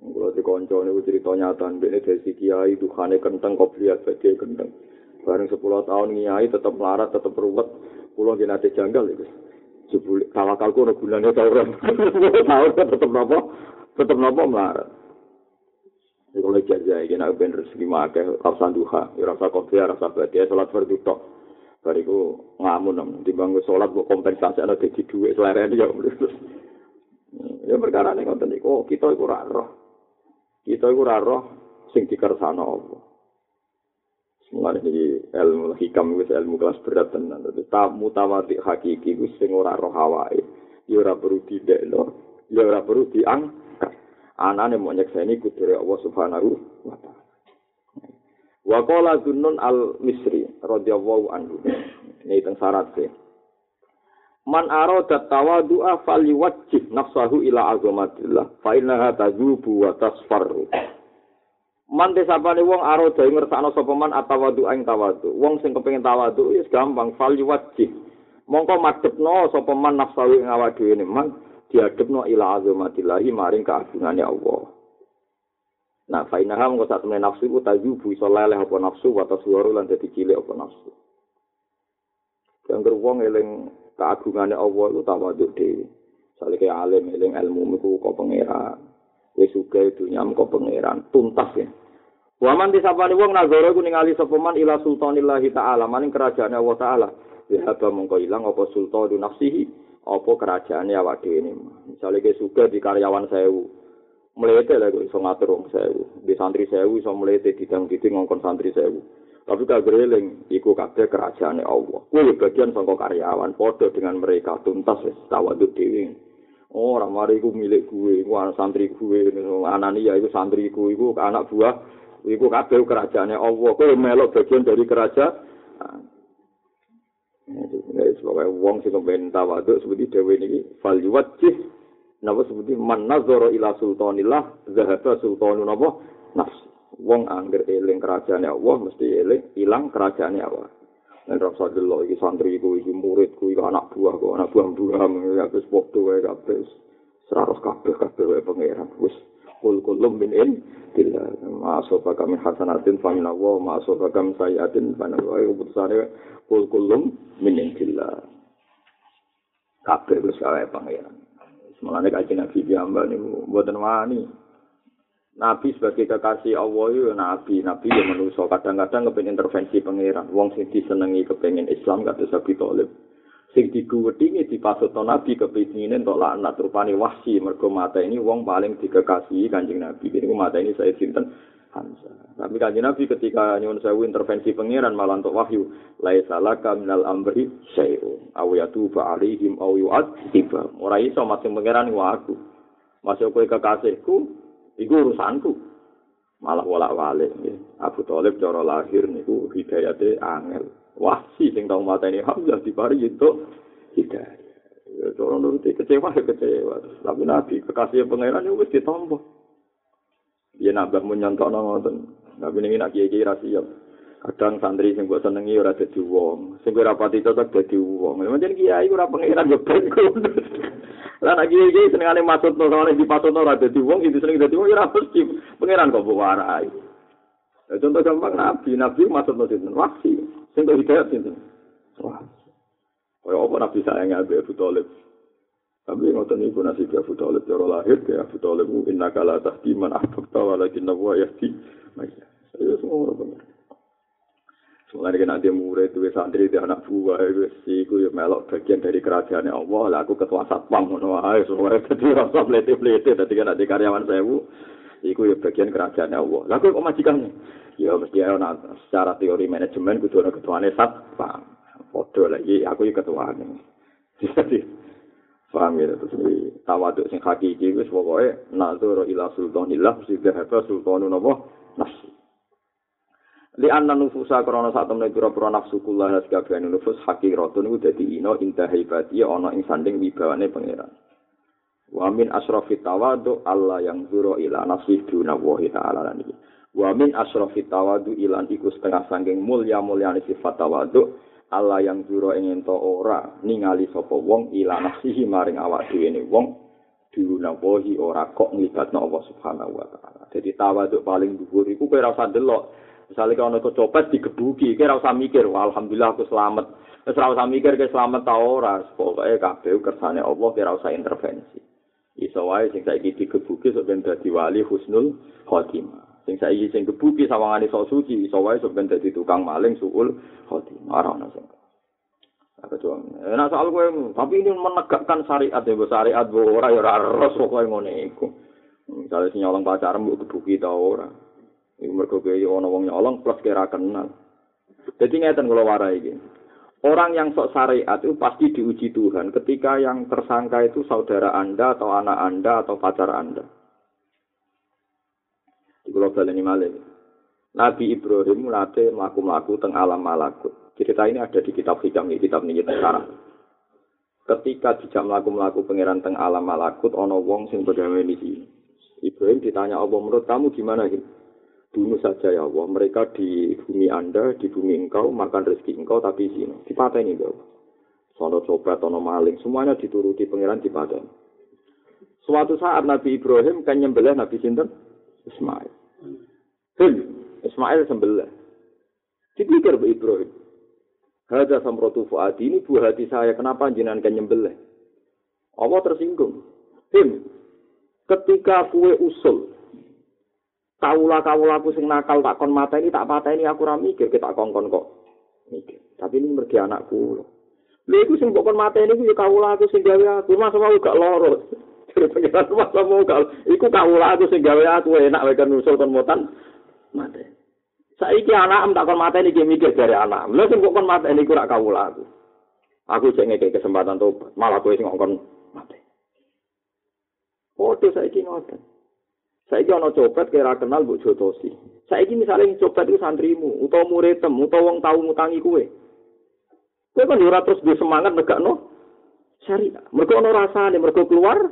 Kalau di konco ini cerita nyata, ini dari si kiai itu khane kenteng kopiat saja kenteng. Bareng sepuluh tahun ngiai tetap melarat, tetap ruwet. Pulau gini ada janggal itu. Jebul tawakalku ora gunane ta ora. (laughs) Tahun tetep napa? Tetep napa melarat. Iku lek jaja iki nek ben rezeki makeh rasa duha, ya rasa kopi, rasa badia salat fardu tok. Bariku ngamun timbang salat kok kompensasi ana dadi dhuwit selerene ya. Ya perkara ning ngoten niku kita iku ora roh. Kita iku ora roh sing dikersano Allah. Mulane iki ilmu hikam wis ilmu kelas berat tenan. Dadi tamu tawati hakiki wis sing ora roh awake. Ya ora perlu didekno, ya ora perlu diangkat. Anane mau nyekseni kudure Allah Subhanahu wa taala. Wa qala Zunnun al-Misri radhiyallahu anhu. Ini teng syarat sih. Man arada tawadu'a faliwajjih nafsahu ila azamatillah fa innaha tazubu wa tasfarru. Man desapane wong dhewe ngersakno sapa man atawadu ing tawadu. Wong sing kepengin tawadu wis gampang fal wajib. Mongko madhepno sapa man nafsu ing awak dhewe ne man diadepno ila azamatillahi maring kaagungane Allah. Nah, fainaha mongko sak temene nafsu iku tajubu iso leleh apa nafsu wa taswaru lan dadi cilik apa nafsu. Yang wong eling kaagungane Allah iku tawadu dhewe. Salike alim eling ilmu iku kok pangeran. Wis sugih dunya kok pangeran tuntas ya. Waman disapani wong nagara ku ningali sapa man ila sultanillahi taala maning kerajaane Allah taala. Dihaba mongko ilang apa sultanu nafsihi apa kerajaane awak dhewe ne. Misale ke suka di karyawan sewu. Mlete lha iso ngatur wong sewu. Di santri sewu iso mlete didang-diding ngongkon santri sewu. Tapi kagreling iku kabeh kerajaane Allah. Kuwi bagian saka karyawan padha dengan mereka tuntas wis tawadhu dhewe. Oh, ora mari iku milik gue, iku anak santri gue, anania iku santriku, iku anak buah iku kabeh kerajaane Allah. Kowe melok bagian dari kerajaan. Nek sebagai wong sing kepen tawaduk seperti dewe niki fal yuwajjih. Napa seperti man nazara ila sultanillah zahaba sultanu napa? Nafs. Wong angger eling kerajaane Allah mesti eling ilang kerajaane Allah rasa delo iki santri iku iki muridku iki anak buah kok anak buah buah ya wis padha wae kabeh seraros kabeh kabeh wae pangeran. Wis kul kulum min in dilla ma'asofa kami hasanatin famin Allah ma'asofa kami sayatin famin Allah. Keputusannya kul kulum min in dilla kabeh wis kae pangeran. Semalane kaji nabi piyambak niku mboten wani Nabi sebagai kekasih Allah itu nabi, nabi yang manusia. Kadang-kadang kepengen intervensi pangeran. Wong sing disenengi kepengen Islam kata Sabi Tolib. sing diguwedingi dipasutno nabi kepingine entuk laknat. Rupane wahsi mergo mata ini wong paling dikekasihi kanjeng nabi. Ini mata ini saya sinten? Tapi kanjeng nabi ketika nyuwun sewu intervensi pangeran malah untuk wahyu. Laisa laka minal amri syai'un. Aw yatuba alaihim aw yu'adzib ora iso masing pangeran wa aku. Masih kowe kekasihku iku urusanku malah wolak-walik Abu Thalib cara lahir niku hidayate angel wasi sing tau mateni Hamzah dipari itu hidayah. Ya, cara nuruti kecewa kecewa. Tapi Nabi kekasih pangeran itu wis ditampa. Ya nambah menyantokno ngoten. Tapi ning nak kiye-kiye ra siap. Kadang santri sing mbok senengi ora dadi wong, sing ora pati cocok dadi wong. Pancen kiai ora pangeran yo bengko. Lah nek kiye-kiye senengane maksudno sore dipasutno ora dadi wong, iki seneng dadi wong ya ora mesti. Pangeran kok mbok warai. contoh gampang Nabi, Nabi maksudno sinten? Wasi. Sing kok hidayat sinten? Wah. Kaya apa nabi sayang Abu Abu Talib? Tapi ngoten niku nasib Abu Talib cara lahir ke Abu Talib inna kala tahdi man ahbabta walakin nawa yahdi. Maya. Saya semua Sebenarnya kan ada murid itu santri di anak buah itu iku ya melok bagian dari kerajaan Allah. Lah aku ketua satpam ngono ae semua dadi (laughs) rasa plete-plete dadi kan ada karyawan sewu. Iku ya bagian kerajaan Allah. Lah kok majikannya? ya mesti ana secara teori manajemen kudu ana ketuane satpam padha lagi aku iki ketuane (laughs) jadi paham ya terus iki tawaduk sing hakiki wis pokoke nazar ila sultanillah mesti dhahaba sultanu napa nafsi li anna nufusa krana sak temne pira-pira nafsu kula sakabehane nufus hakiratun iku dadi ino intahibati ana ing sanding wibawane pangeran wa min asrafi tawadu Allah yang zuro ila nafsi duna wa ta'ala lan Wa min asyrafit tawadu ilan iku setengah sangking mulya mulyane sifat tawadu Allah yang juro ingin to ora ningali sapa wong ila nafsihi maring awak dhewe ne wong diuna wahi ora kok nglibatno Allah Subhanahu wa taala. Jadi tawaduk paling dhuwur iku kowe ora usah delok. Misale kono kecopet digebuki, kowe ora usah mikir, alhamdulillah aku selamat. Wis ora usah mikir kowe selamat ta ora, pokoke kabeh kersane Allah ora usah intervensi. Iso wae sing saiki digebuki sok ben dadi wali husnul khotimah. Sing saiki sing gebuki sawangane sok suci, iso wae sok ben dadi tukang maling suul khotimah. Ora ono sing cuma, enak soal gue, tapi ini menegakkan syariat ya, syariat gue ora ya ras pokoknya ngene iku. Misalnya si nyolong pacaran gue kebuki tau ora. Iku mergo gue ono wong nyolong plus kira kenal. Jadi ngeten kalau warai ini. Orang yang sok syariat itu pasti diuji Tuhan ketika yang tersangka itu saudara Anda atau anak Anda atau pacar Anda. Di global ini malah. Nabi Ibrahim mulai melaku-melaku teng alam malakut. Cerita ini ada di kitab hikam ini, kitab ini sekarang. Ketika dijak melaku-melaku pangeran teng alam malakut, ono wong sing di sini. Ibrahim ditanya Allah, menurut kamu gimana ini? Bunuh saja ya Allah, mereka di bumi Anda, di bumi engkau, makan rezeki engkau, tapi di sini. Dipateni ya Allah. Sono coba, sono maling, semuanya dituruti pangeran dipateni. Suatu saat Nabi Ibrahim kan nyembelih Nabi Sinten Ismail. Hei, Ismail sembelih. Dipikir Ibrahim. Hada samrotu fuadi ini buah hati saya. Kenapa jenengan kan nyembelih? Allah tersinggung. Tim, ketika kue usul, kaulah aku sing nakal tak kon mata ini tak mata ini aku ramikir kita kongkon kok. Mikir. Tapi ini mergi anakku. Lha iku sing kon mata ini ya kaulah aku sing gawe aku. Masa mau gak loro. Jadi pengiran masa mau gak. Iku kaulah aku sing gawe aku enak wae kan usul kon motan. Mata. Saiki anak em takon mata ini mikir dari anak. Lha sing kok kon mata ini kurang kawula aku. Aku jek ngeke kesempatan tobat, malah kowe sing ngongkon mati. Foto saiki ngoten. Saiki ana copet kira kenal Mbok Jotosi. Saiki misalnya copet itu santrimu, utawa muridem, utawa wong tau ngutangi kowe. Kowe kan ora terus duwe semangat negakno syariat. Mergo ana rasane, mergo keluar.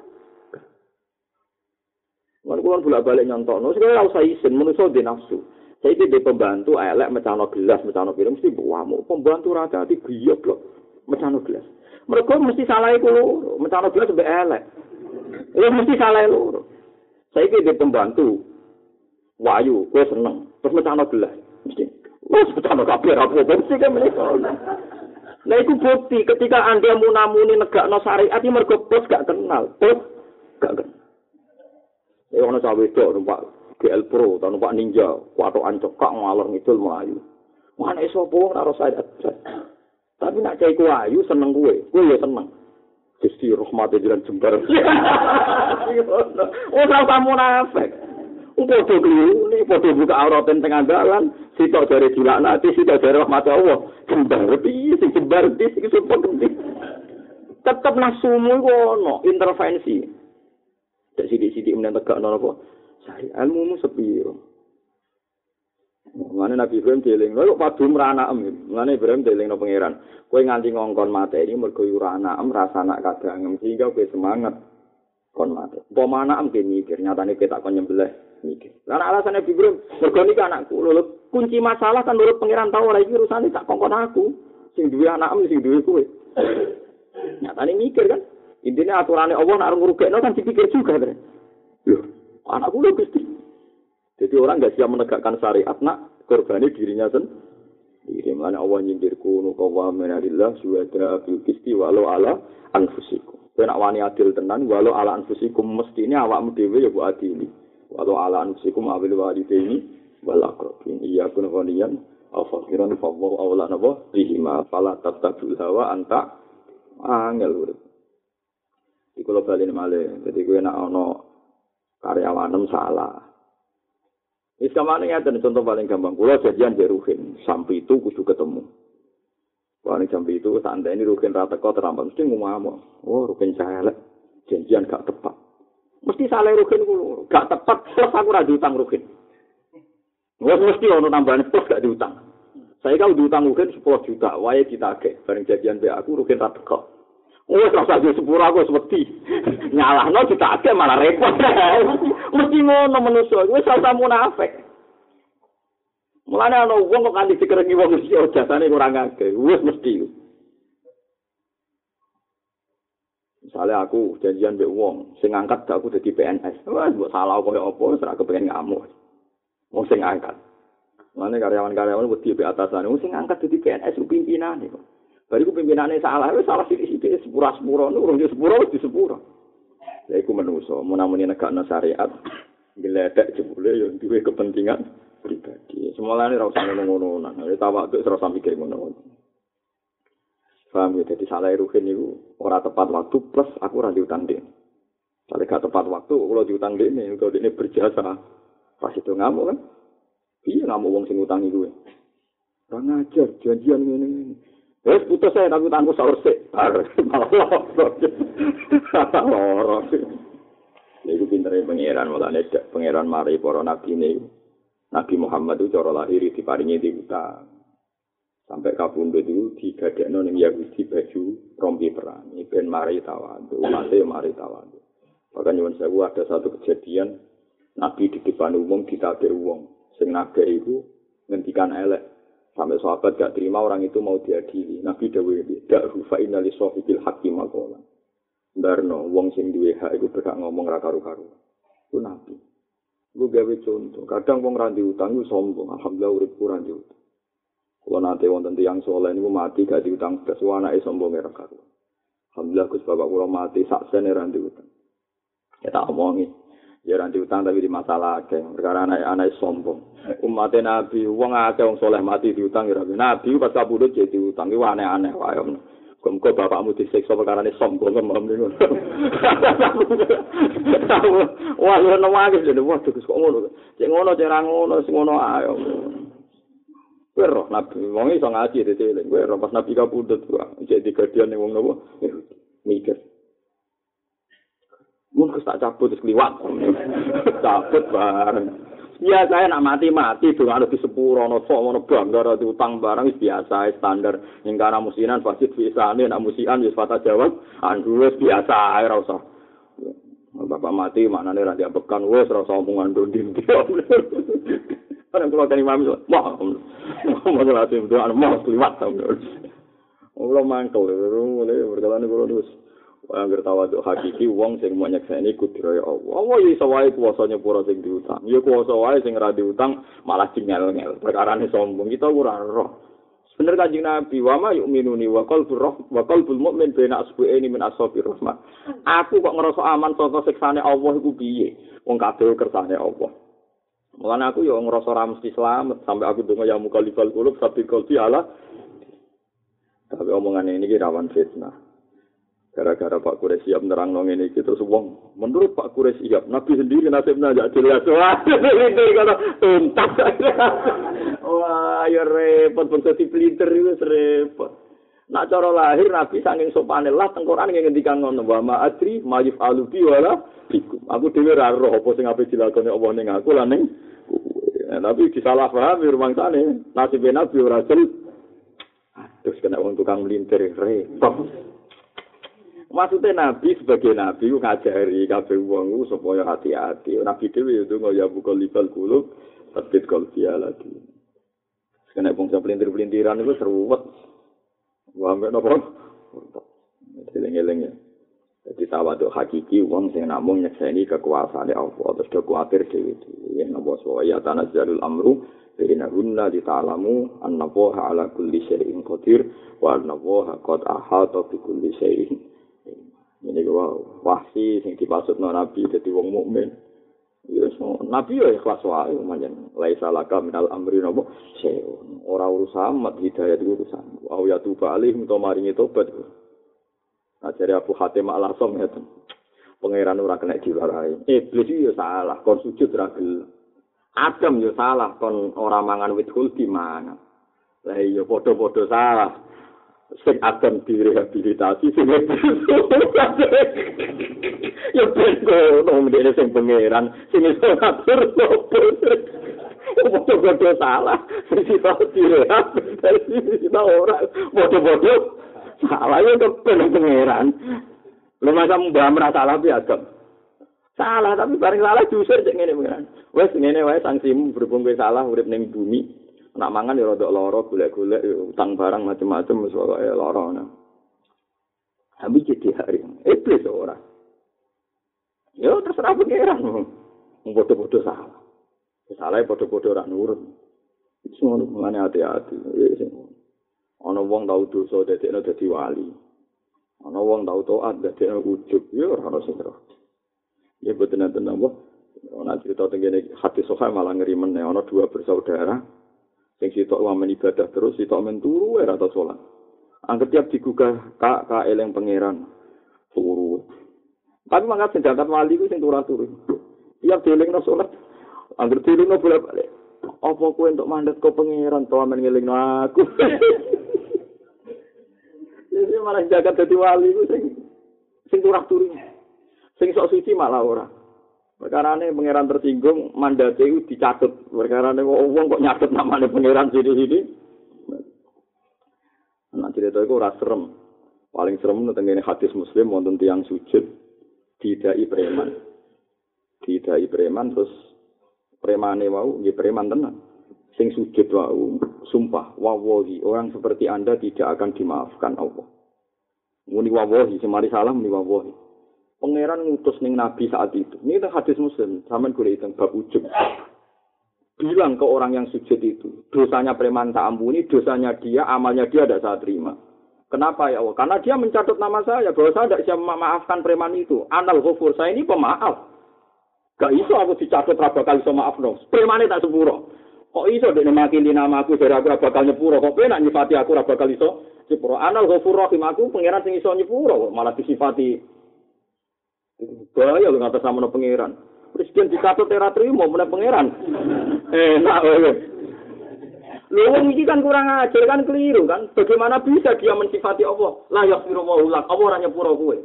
Mergo kan bolak-balik nyontokno, sing ora usah isin, manusa di nafsu. Itu di pembantu elek mecano gelas, mecano piring mesti buamu. Pembantu raja di giyok loh, mecano gelas. Mereka mesti salah itu loh, mecano gelas lebih elek. Itu mesti salah loh. Saya itu di pembantu wayu, gue seneng. Terus mecano gelas, mesti. Wes mecano kabeh apa mesti kan mereka. Nah itu bukti ketika anda munamuni negak no syariat ini mereka plus gak kenal, plus gak kenal. Ya ono cawe itu numpak GL Pro atau numpak Ninja, kuatok ancokak ngalor ngidul melayu. Mana iso po ora saya Tapi nak cai ayu seneng kue, kue ya seneng. Gusti rahmat jalan jembar. (laughs) oh ora munafik. Padha keliru, ini padha buka aurat tengah dalan, sitok jare dilaknati, sitok jare rahmat Allah. Jembar piye sing jembar piye sing support Tetep nasumu iku ono intervensi. Dak sithik-sithik meneng tegakno apa? cari ilmu mu sepiro. Mana Nabi Ibrahim dieling, lo padu merana em, mana Ibrahim dieling pangeran. Kue nganti ngongkon mata ini mergo urana em rasa anak kadang sehingga kue semangat kon mate. Apa mana em mikir, nyatane kita kon nyembelih mikir. Karena alasan Nabi Ibrahim, mergo ini anakku, lo kunci masalah kan menurut pangeran tahu lagi urusan tak kongkon aku. Sing duwe anak sing duwe kue. (coughs) Nyatane mikir kan. Intinya aturannya Allah nak ngurugekno kan dipikir juga kan. Loh, anak kula Gusti. Jadi orang nggak siap menegakkan syariat nak korbani dirinya sendiri. Mana Allah nyindirku nukawa menadillah suwada bil kisti walau ala anfusikum. Kena wani adil tenan walau ala anfusikum mesti ini awakmu dewe ya bu adili. Walau ala anfusikum awil walidaini wal akrabin. Iya kun ghaniyan aw fakiran fa wa awla nabo bihima fala tatabul hawa anta angel urip. Iku lo bali malih. Dadi kowe nek ana karyawanem salah. Wis kamane ngeten contoh paling gampang. Kula janjian di Ruhin, sampai itu kudu ketemu. Paling sampai itu santai ini Ruhin rata kau terampak mesti ngomong, oh Ruhin saya janjian gak tepat. Mesti salah Ruhin kulo, gak tepat plus aku ora diutang Ruhin. Wes mesti ono tambahan plus gak diutang. Saya kalau diutang Ruhin 10 juta, wae kita agek. Bareng janjian be aku Ruhin rata kau. Wes ora usah sepuro aku wedi. (laughs) Nyalahno kita akeh malah repot. (laughs) Mesti ngono manusa. Wes ora usah munafik. Mulane ana wong kok kanthi dikerengi wong mesti jasane kurang akeh. Wis mesti. Misalnya aku janjian mbek wong, sing angkat aku dadi PNS. Wah, mbok salah koyo apa, ora kepengen ngamuk. Wong sing angkat. Mane karyawan-karyawan wedi be atasan, wong sing angkat dadi PNS ku pimpinane kok. Bariku pimpinane salah, wis salah sithik-sithik sepura-sepura, urung sepura wis disepura. Lha iku menungso, menamuni negakno syariat, gledek jebule yo duwe kepentingan pribadi. Semolane ora usah ngono-ngono, nang tawak ora usah mikir ngono-ngono. Ya, jadi salah ruhin itu ora tepat waktu plus aku ora diutang dia. Kalau gak tepat waktu, kalau diutang dia ini, kalau dia ini berjasa, pas itu ngamuk kan? Iya ngamuk wong sing utang itu. Ora ngajar, janjian ini ini. Wes putus saya tapi utangku sahur sik. (laughs) Malah loro. Iku pintere pangeran malah nek pangeran mari para nabi ini. Nabi Muhammad itu cara lahir diparingi diutang. sampai kabundut itu digadekno ning Yahudi baju rompi perang ben mari tawandu mate mari tawandu bahkan nyuwun sewu ada satu kejadian Nabi di depan umum ditabir wong sing nage itu ngendikan elek sampai sahabat gak terima orang itu mau diadili Nabi dawe dak rufa inali hakim makola Darno, wong sing duwe hak iku berhak ngomong ra karu-karu. Ku nabi. Ku gawe contoh, kadang wong ra utang ku sombong, alhamdulillah urip kurang utang. Kalau nanti wonten tiang soleh ini mati gak diutang wah anaknya sombong ya rekar. Alhamdulillah Gus Bapak kalau mati sak sen ya ranti utang. Ya tak omongi. Ya ranti utang tapi di masalah akeh. Perkara anak anak sombong. Umatnya Nabi, uang akeh wong soleh mati diutang ya Nabi pas kabudut jadi diutang. Itu aneh-aneh wae. Kok bapakmu disiksa perkara ini sombong kemam ini. Wah, lu nangis jadi waduh kok ngono. Cek ngono, cek ngono, sing ngono ayo. Kowe roh nabi, wong iso ngaji dadi eling. Kowe roh pas nabi kapundhut kok jadi digadian ning wong nopo? Mikir. Mun kes tak cabut terus kliwat. cabut bareng. Ya saya nak mati-mati dong ada di sepuro no sok no bangga ada utang barang biasa standar yang karena musinan pasti bisa nih nak musian ya sepatah jawab andu biasa air usah bapak mati mana nih raja bekan wes rasa omongan dondin dia Kan kula kan imam iso. Wah. Mau latih doa mau kliwat ta. Ora mangkel ngene berjalan kula terus. Wah anggere tawaduk hakiki wong sing mau nyekseni kudrohe Allah. Allah iso wae kuwasa nyepura sing diutang. Ya kuwasa wae sing ora diutang malah cingel-ngel. Perkarane sombong kita ora roh. Bener kanjeng Nabi, wa ma yu'minuni wa qalbur roh wa qalbul mu'min baina asbu'aini min ashabir rahmat. Aku kok ngerasa aman saka siksane Allah iku piye? Wong kabeh kersane Allah. Mulane aku yo ngrasa ora mesti slamet sampai aku donga ya mukalifal kulub tapi kalbi ala. Tapi omongan ini rawan fitnah. Gara-gara Pak Kures siap nerang nong ini gitu wong. Menurut Pak Kures siap, Nabi sendiri nasibnya gak jelas. (laughs) Wah, itu kalau tuntas. (laughs) Wah, ya repot bangsa si pelintir itu repot. Nak cara lahir Nabi saking sopane lah tengkoran yang ngendikan ngono wa ma adri mayif alubi wala bikum. Aku dhewe ora roh apa sing ape dilakoni Allah ning aku lan ning tapi disalah paham rumah sana nasib nabi ora terus kena wong tukang melintir repot maksudnya nabi sebagai nabi ngajari kabeh wong supaya hati-hati. Nabi dhewe itu ya buka libal kulub terbit kalbi lagi kena wong pelintir-pelintiran itu seruwet. Wah, mbak nopo? Eling-eling ya. Jadi tawaduk hakiki wong sing namung nyekseni kekuasaan Allah. Terus do kuatir dhewe dhewe. Yen apa ya tanazzalul amru Bina hunna di ta'alamu anna woha ala kulli syai'in qadir wa anna woha qad ahata bi kulli syai'in ini gua wahsi sing dimaksud nabi jadi wong mukmin. Ya nabi ya ikhlas wae manjen laisa laka minal amri nopo syai'un ora urusan mat hidayah urusan. Wa ya tuba alaihim to maringi tobat Ajari Abu Hatim Al-Asom ya Pangeran ora kena diwarai. Iblis ya salah, kon sujud ra Adam ya salah, kon ora mangan wit di mana. Lah iya padha-padha salah. Sing Adam direhabilitasi sing Ya bego nang dene sing pangeran sing iso ngatur opo. Padha-padha salah, sing iso direhabilitasi sing ora padha-padha salah ya kepen pangeran. Lu masa mbah merasa salah biasa. Salah tapi bareng salah justru cek ngene pangeran. Wes ngene wae sanksimu berhubung kowe salah urip ning bumi. Nak mangan ya rada lara, golek-golek utang barang macam-macam wis pokoke lara ngono. Tapi jadi hari iblis ora. Ya terserah pengiran. Bodoh-bodoh salah. Salah bodoh-bodoh ora nurut. Semua mengenai hati-hati. Ana wong tau dosa dadekno dadi wali. Ana wong tau taat dadekno ujug. Ya ora ono sing Ya boten enten napa. Ana cerita tengene hati soha malah ngeri meneh ana dua bersaudara. Sing sitok wamen ibadah terus sitok men turu ora tau salat. Angger tiap digugah kak kak eleng pangeran. Turu. Tapi mangkat sedangkan wali ku sing turu-turu. Tiap dielingno salat. Angger dielingno bolak-balik. Apa kowe entuk mandat kok pangeran to amen ngelingno aku. (laughs) Jadi malah jaga dadi wali ku sing sing turah-turu. Sing sok suci malah ora. Perkarane pangeran tersinggung mandate itu dicatut. Perkarane wong kok nyatet namanya pangeran sini-sini. Nah cerita itu ora serem. Paling serem tentang hadis muslim wonten tiang sujud tidak preman. Tidak preman terus premane wau nggih preman tenan. Sing sujud wau sumpah wawahi orang seperti Anda tidak akan dimaafkan Allah. Muni wawahi semari salah muni wawahi. Pangeran ngutus ning Nabi saat itu. Ini itu hadis Muslim, sampean golek itu bab ujub. Bilang ke orang yang sujud itu, dosanya preman tak ampuni, dosanya dia, amalnya dia tidak saya terima. Kenapa ya Allah? Karena dia mencatat nama saya, bahwa saya tidak bisa memaafkan preman itu. Anal ghafur, saya ini pemaaf. Gak iso aku dicatat raba kali so maaf dong. Premane tak sepuro. Kok iso dek makili nama aku dari aku kali nyepuro. Kok penak nyifati aku raba kali so sepuro. Anal ghafur rahim aku pangeran sing iso nyepuro. Malah disifati. Bahaya lu ngatas nama pangeran. Presiden dicatat era terima mana pangeran. Enak wewe. Lu iki kan kurang ajar kan keliru kan. Bagaimana bisa dia mensifati Allah? La yaghfiru wa Allah ora nyepuro kowe.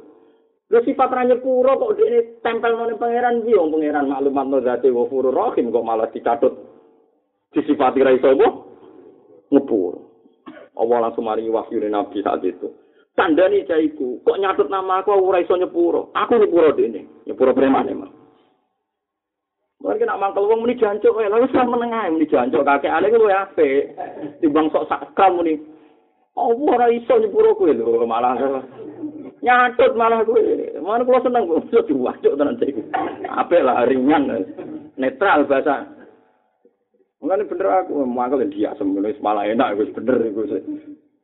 Lu sifat ra nyepuro kok dene tempel nang pangeran iki wong pangeran maklumat no zate wa rahim kok malah dicatut disifati ra iso apa? Nyepuro. Allah langsung mari wahyu Nabi saat itu. Tandani jaiku, kok nyatut nama aku ora iso nyepuro. Aku nyepuro dene, nyepuro preman emang. Mungkin nak mangkel wong muni jancuk kowe, lha wis menengah muni jancuk kakek ale kuwi apik. Timbang sok sakal muni. Oh, ora iso nyepuro kowe lho, malah nyatut malah gue mana kalau seneng gue bisa diwacuk tenan cek apa lah ringan netral bahasa Enggak bener aku mangkel dia semuanya malah enak gue bener sih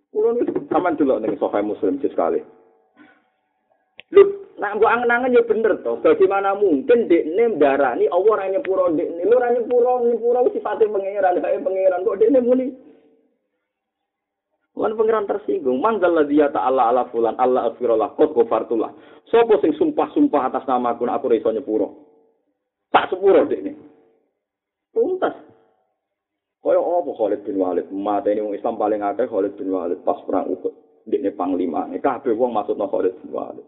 kulo nih kaman dulu nih sofa muslim sekali lu nak gue angen-angen ya bener toh bagaimana mungkin dek nem darah ini allah orangnya puro dek ini lu orangnya puro puro sifatnya pangeran kayak pangeran kok dek muni Lan pangeran tersinggung, manggal la dia ta'ala ala fulan, Allah afirolah, kot gofartulah. Sopo sing sumpah-sumpah atas nama aku, aku reso nyepuro. Tak sepuro dek ini. Tuntas. Kaya apa Khalid bin Walid? Mata ini Islam paling akeh Khalid bin Walid pas perang Uhud. Dek ini panglima. Kabeh wong masuk no Khalid bin Walid.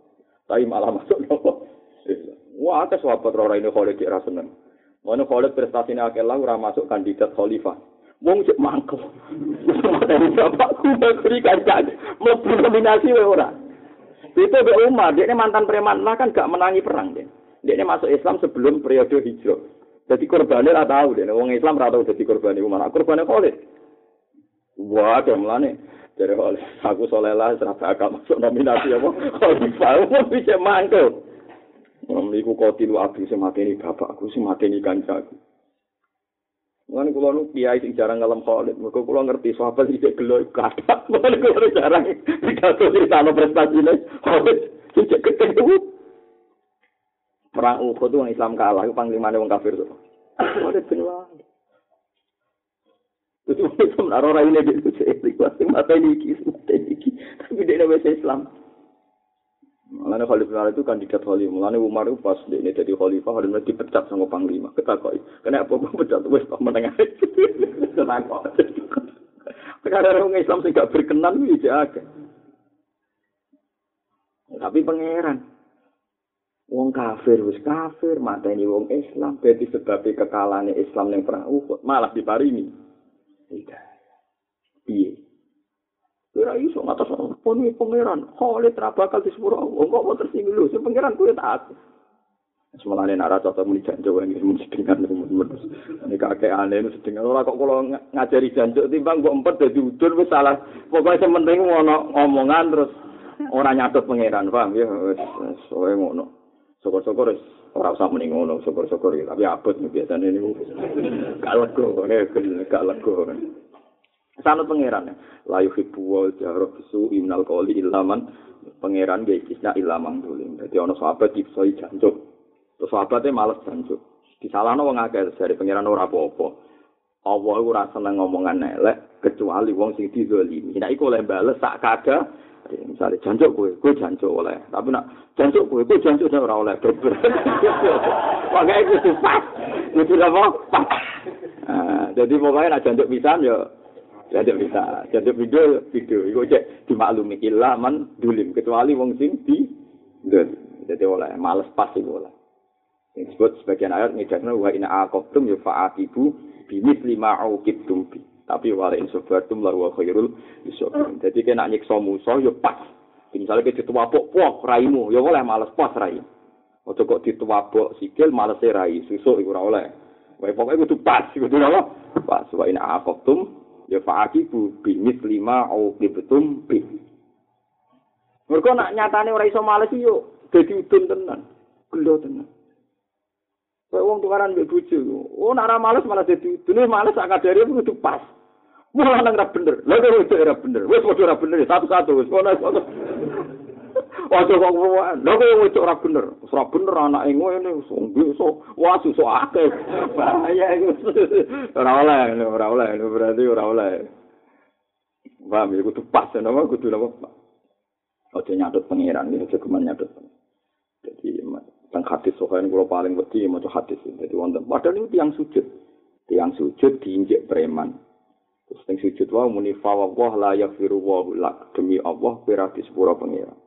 Tapi malah masuk no Wah, akeh sahabat orang ini Khalid di seneng. Mana Khalid prestasinya akeh lah, masuk kandidat khalifah. wong cek mangkel. Dari bapakku bakri kancane, mlebu nominasi wae ora. Itu be Umar, dia mantan preman lah kan gak menangi perang dia. Dia masuk Islam sebelum periode hijrah. Jadi korbannya lah tahu dia, wong Islam lah tahu jadi korbannya Umar. Korbannya Khalid. Wah, mulane dari Khalid. Aku soleh lah, serah masuk nominasi apa. Khalid mau bisa mangkel. Memiku kotilu abu semateni bapakku, semateni kancaku. Mulane kula nu kiai sing jarang ngalem Khalid, mergo kula ngerti sahabat iki gelo kathah. Mulane kula jarang pidato cerita no prestasine Khalid sing cek ketemu. Perang Uhud wong Islam kalah, iku panglimane wong kafir to. Khalid bin Walid. Itu sebenarnya orang ini dia itu sih mata ini kis, mata ini. Tapi dia nama Islam. Mulane Khalid bin Walid itu kandidat khalifah. Mulane Umar itu pas dia ini jadi khalifah, Khalid bin dipecat sama panglima. Ketakoi. Kenapa gue pecat? Wes tak menengah. Ketakoi. Karena orang Islam sih gak berkenan, itu aja. Tapi pangeran. Wong kafir wis kafir, mateni wong Islam, berarti sebabnya kekalahane Islam yang pernah Uhud, malah diparingi. Tidak. Piye? Kira iso ngatas poni pangeran. Khalid ra bakal disepuro Allah. Kok mau tersinggung lho, sing pangeran kuwi tak aku. Semalane nara cocok muni janjuk ini mun sedengan temen Ini kakek aneh ini sedengan ora kok kula ngajari janjuk timbang mbok empet dadi udun wis salah. Pokoke sing penting ono omongan terus ora nyatut pangeran, paham ya wis soe ngono. Syukur-syukur wis ora usah muni ngono, syukur-syukur ya tapi abot biasane niku. Gak lego, gak lego. Sanut pangeran. La yuhibbu wa jahra bisu imnal qawli ilaman pangeran ge kisna ilamang dolim. Dadi ana sahabat dipsoi janjuk. Terus sahabatnya males jancuk. Disalahno wong akeh dari pangeran ora apa-apa. Allah ora seneng ngomongan elek kecuali wong sing dizalimi. Nek iku oleh bales sak kada misalnya jancuk kowe, kowe jancuk oleh. Tapi nak jancuk kowe, kowe jancuk ora oleh. Makanya itu pas. Itu apa? Pas. jadi pokoknya nak jancuk pisan ya jancuk bisa. Jancuk video video iku cek dimaklumi ilaman dulim kecuali wong sing di jadi oleh males pas iku oleh. Yang disebut sebagian ayat ngidakna wa ina aqabtum ya fa'atibu bimithli ma uqibtum bi. Tapi wala in sabartum la wa khairul lisabirin. Jadi kena nyiksa musuh ya pas. Misalnya kita dituwapuk pok raimu, ya oleh males pas rai. Ojo kok dituwapuk sikil males rai, susuk iku ora oleh. Wae pokoke kudu pas, kudu apa? Pas wa ina aqabtum ya fa'atibu bimithli ma uqibtum bi. Mergo nak nyatane ora iso males yo dadi udun tenan. Gelo tenan. Kayak wong tukaran mbek bojo. Oh, nek ora males malah dadi dene males sak kadare kudu pas. Malah nang ra bener. Lah kok wedok ora bener. Wis padha ora bener satu-satu wis ono. Ojo kok ngono. Lah kok wedok ora bener. Wis ora bener anake ngene iso iso wah susuk akeh. Bahaya iku. Ora oleh, ora oleh, berarti ora oleh. Paham ya kudu pas nama kudu nama. Ojo nyatut pengiran, ojo kemen nyatut. Jadi teng hadis sohain kula paling wedi maca hadis dadi wonten padahal niku tiyang sujud tiyang sujud diinjek preman terus teng sujud wae muni fa wa la yaghfiru wa lak. Demi Allah kira di sepura pangeran.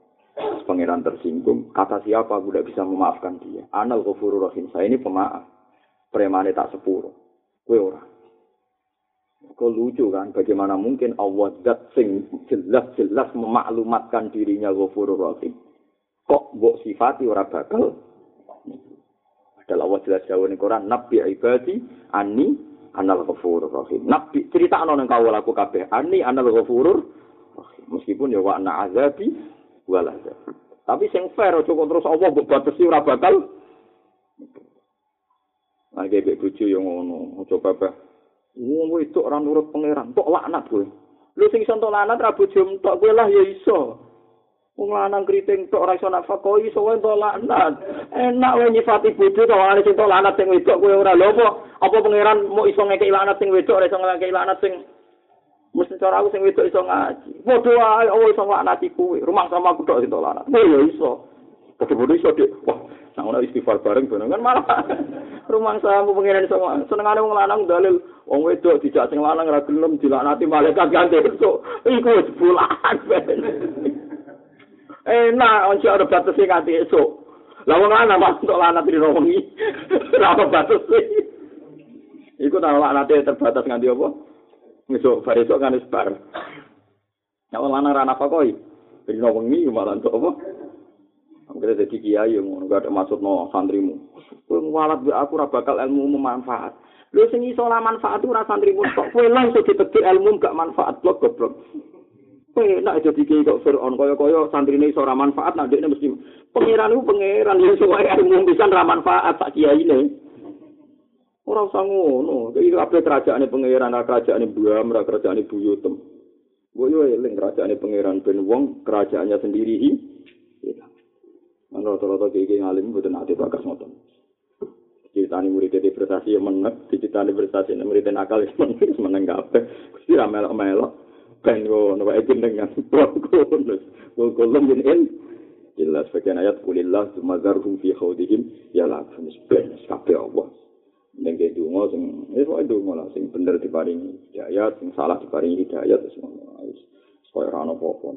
Pangeran tersinggung kata siapa aku tidak bisa memaafkan dia? Anal ghafurur rahim saya ini pemaaf. Premane tak sepuro. Kowe ora. Kok lucu kan, bagaimana mungkin Allah dat sing jelas-jelas memaklumatkan dirinya ghafurur rahim. Kok mbok sifati ora bakal? Padahal Allah jelas jauh ning Quran, Nabi ibadi ani anal ghafurur rahim. Nabi cerita ana ning kawula aku kabeh, ani anal ghafurur rahim. Meskipun ya wa'na azabi wal azab. Tapi sing fair aja terus Allah mbok batesi ora bakal Nah, kayak bojo yang ngono, aja kabeh. Wong itu orang nurut pangeran, tok laknat kowe. Lu sing iso entuk laknat ra bojo entuk kowe lah ya iso. Wong lanang kriting tok ora iso nafkah iso wae entuk laknat. Enak wae nyifati bojo to ana sing entuk laknat sing wedok kowe ora lho apa pangeran mau iso ngekeki laknat sing wedok ora iso ngekeki laknat sing mesti cara aku sing wedok iso ngaji. Padha wae Allah iso laknati kowe. Rumah sama aku tok entuk laknat. Kowe ya iso. Padha-padha iso dik. Wah, nang ana istighfar bareng ben kan malah (laughs) rumah sama pangeran iso senengane wong lanang dalil wong wedok dijak sing lanang ora gelem dilaknati malaikat ganti esuk. Iku wis bulan. enak once ada batas sing esuk lah wong ana mas untuk lanat di romi (laughs) ora batas iku nang lanat terbatas nganti apa esuk bar esuk kan bar ya wong lanang ra napa koi di romi malah untuk apa Angger dadi kiai yang ngono gak maksud no santrimu. Kowe ngwalat aku ora bakal ilmu memanfaat. Lho sing iso la manfaat ora santrimu kok kowe langsung ditegek ilmu gak manfaat blok goblok. penak jadi kiai kok Fir'aun kaya-kaya santrine iso ra manfaat nak dekne mesti pangeran iku pangeran ya suwae ilmu pisan ra manfaat sak kiai ini ora usah ngono. Iki kabeh kerajaane pangeran? Ra kerajaane buam ra kerajaane buyutem Gue yo eling kerajaane pangeran ben wong kerajaannya sendiri hi. Mana rata-rata kiai ngalim mboten ate bakas ngoten. Ceritane murid di prestasi yang menek, ceritane prestasi murid nakal yang menek, meneng kabeh. Gusti ra melok-melok. ben ngono wae jenengan. (laughs) Kulus. Kulum yen en jelas bagian ayat kulillah sumazarhum fi khawdihim. Ya la funis ben kabeh Allah ning ge donga sing wis wae donga lah sing bener diparingi hidayat sing salah diparingi hidayat koyo ora ono apa-apa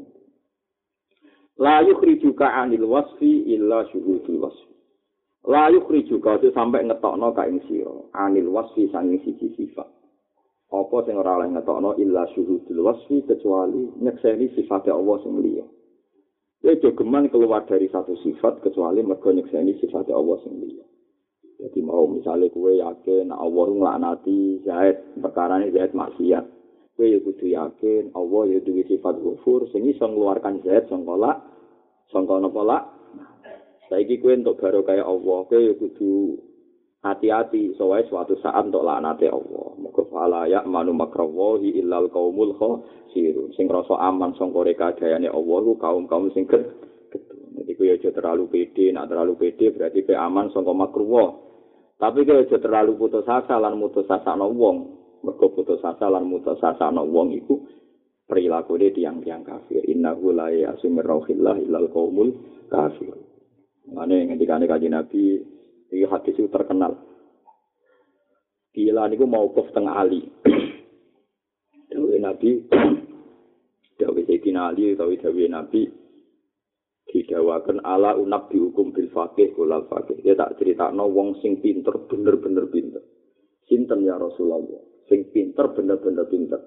la yukhrijuka anil wasfi illa syuhudul wasfi la yukhrijuka sampai ngetokno ka ing sira anil wasfi sanging siji sifat apa sing ora oleh ngetokno illa syuhudul wasfi kecuali nyekseni sifat Allah sing liya. Ya jogeman keluar dari satu sifat kecuali mergo nyekseni sifat Allah sing liya. Oh, misalnya kue yakin Allah nglaknati Zaid, perkara ini Zaid maksiat. Kue ya kudu yakin Allah ya duwe sifat ghafur sing iso ngeluarkan Zaid sangka lak sangka napa lak. Saiki kue untuk baru kayak Allah, kue ya kudu hati-hati soalnya suatu saat untuk laknate Allah. Muga fala ya manu makrawahi illal qaumul khasirun. Sing rasa aman sangka rekadayane Allah ku kaum-kaum sing gedhe. Jadi kue aja terlalu pede, nak terlalu pede berarti kue aman sangka makruwah. Tapi kue aja terlalu putus asa lan mutus asa no wong. Mergo putus asa lan mutus asa no wong iku perilaku dia tiang-tiang kafir. Innahu la yasumir illal qaumul kafir. Mane ngendikane kanjeng Nabi iki hadis itu terkenal. Gila niku mau kuf teng Ali. (clears throat) Dawe Nabi (clears throat) Dawe Sayyidina Ali utawa Dawe Nabi didawakan ala unab dihukum bil fakih kulal fakih. Dia tak cerita no wong sing pinter bener-bener pinter. Sinten ya Rasulullah. Sing pinter bener-bener pinter.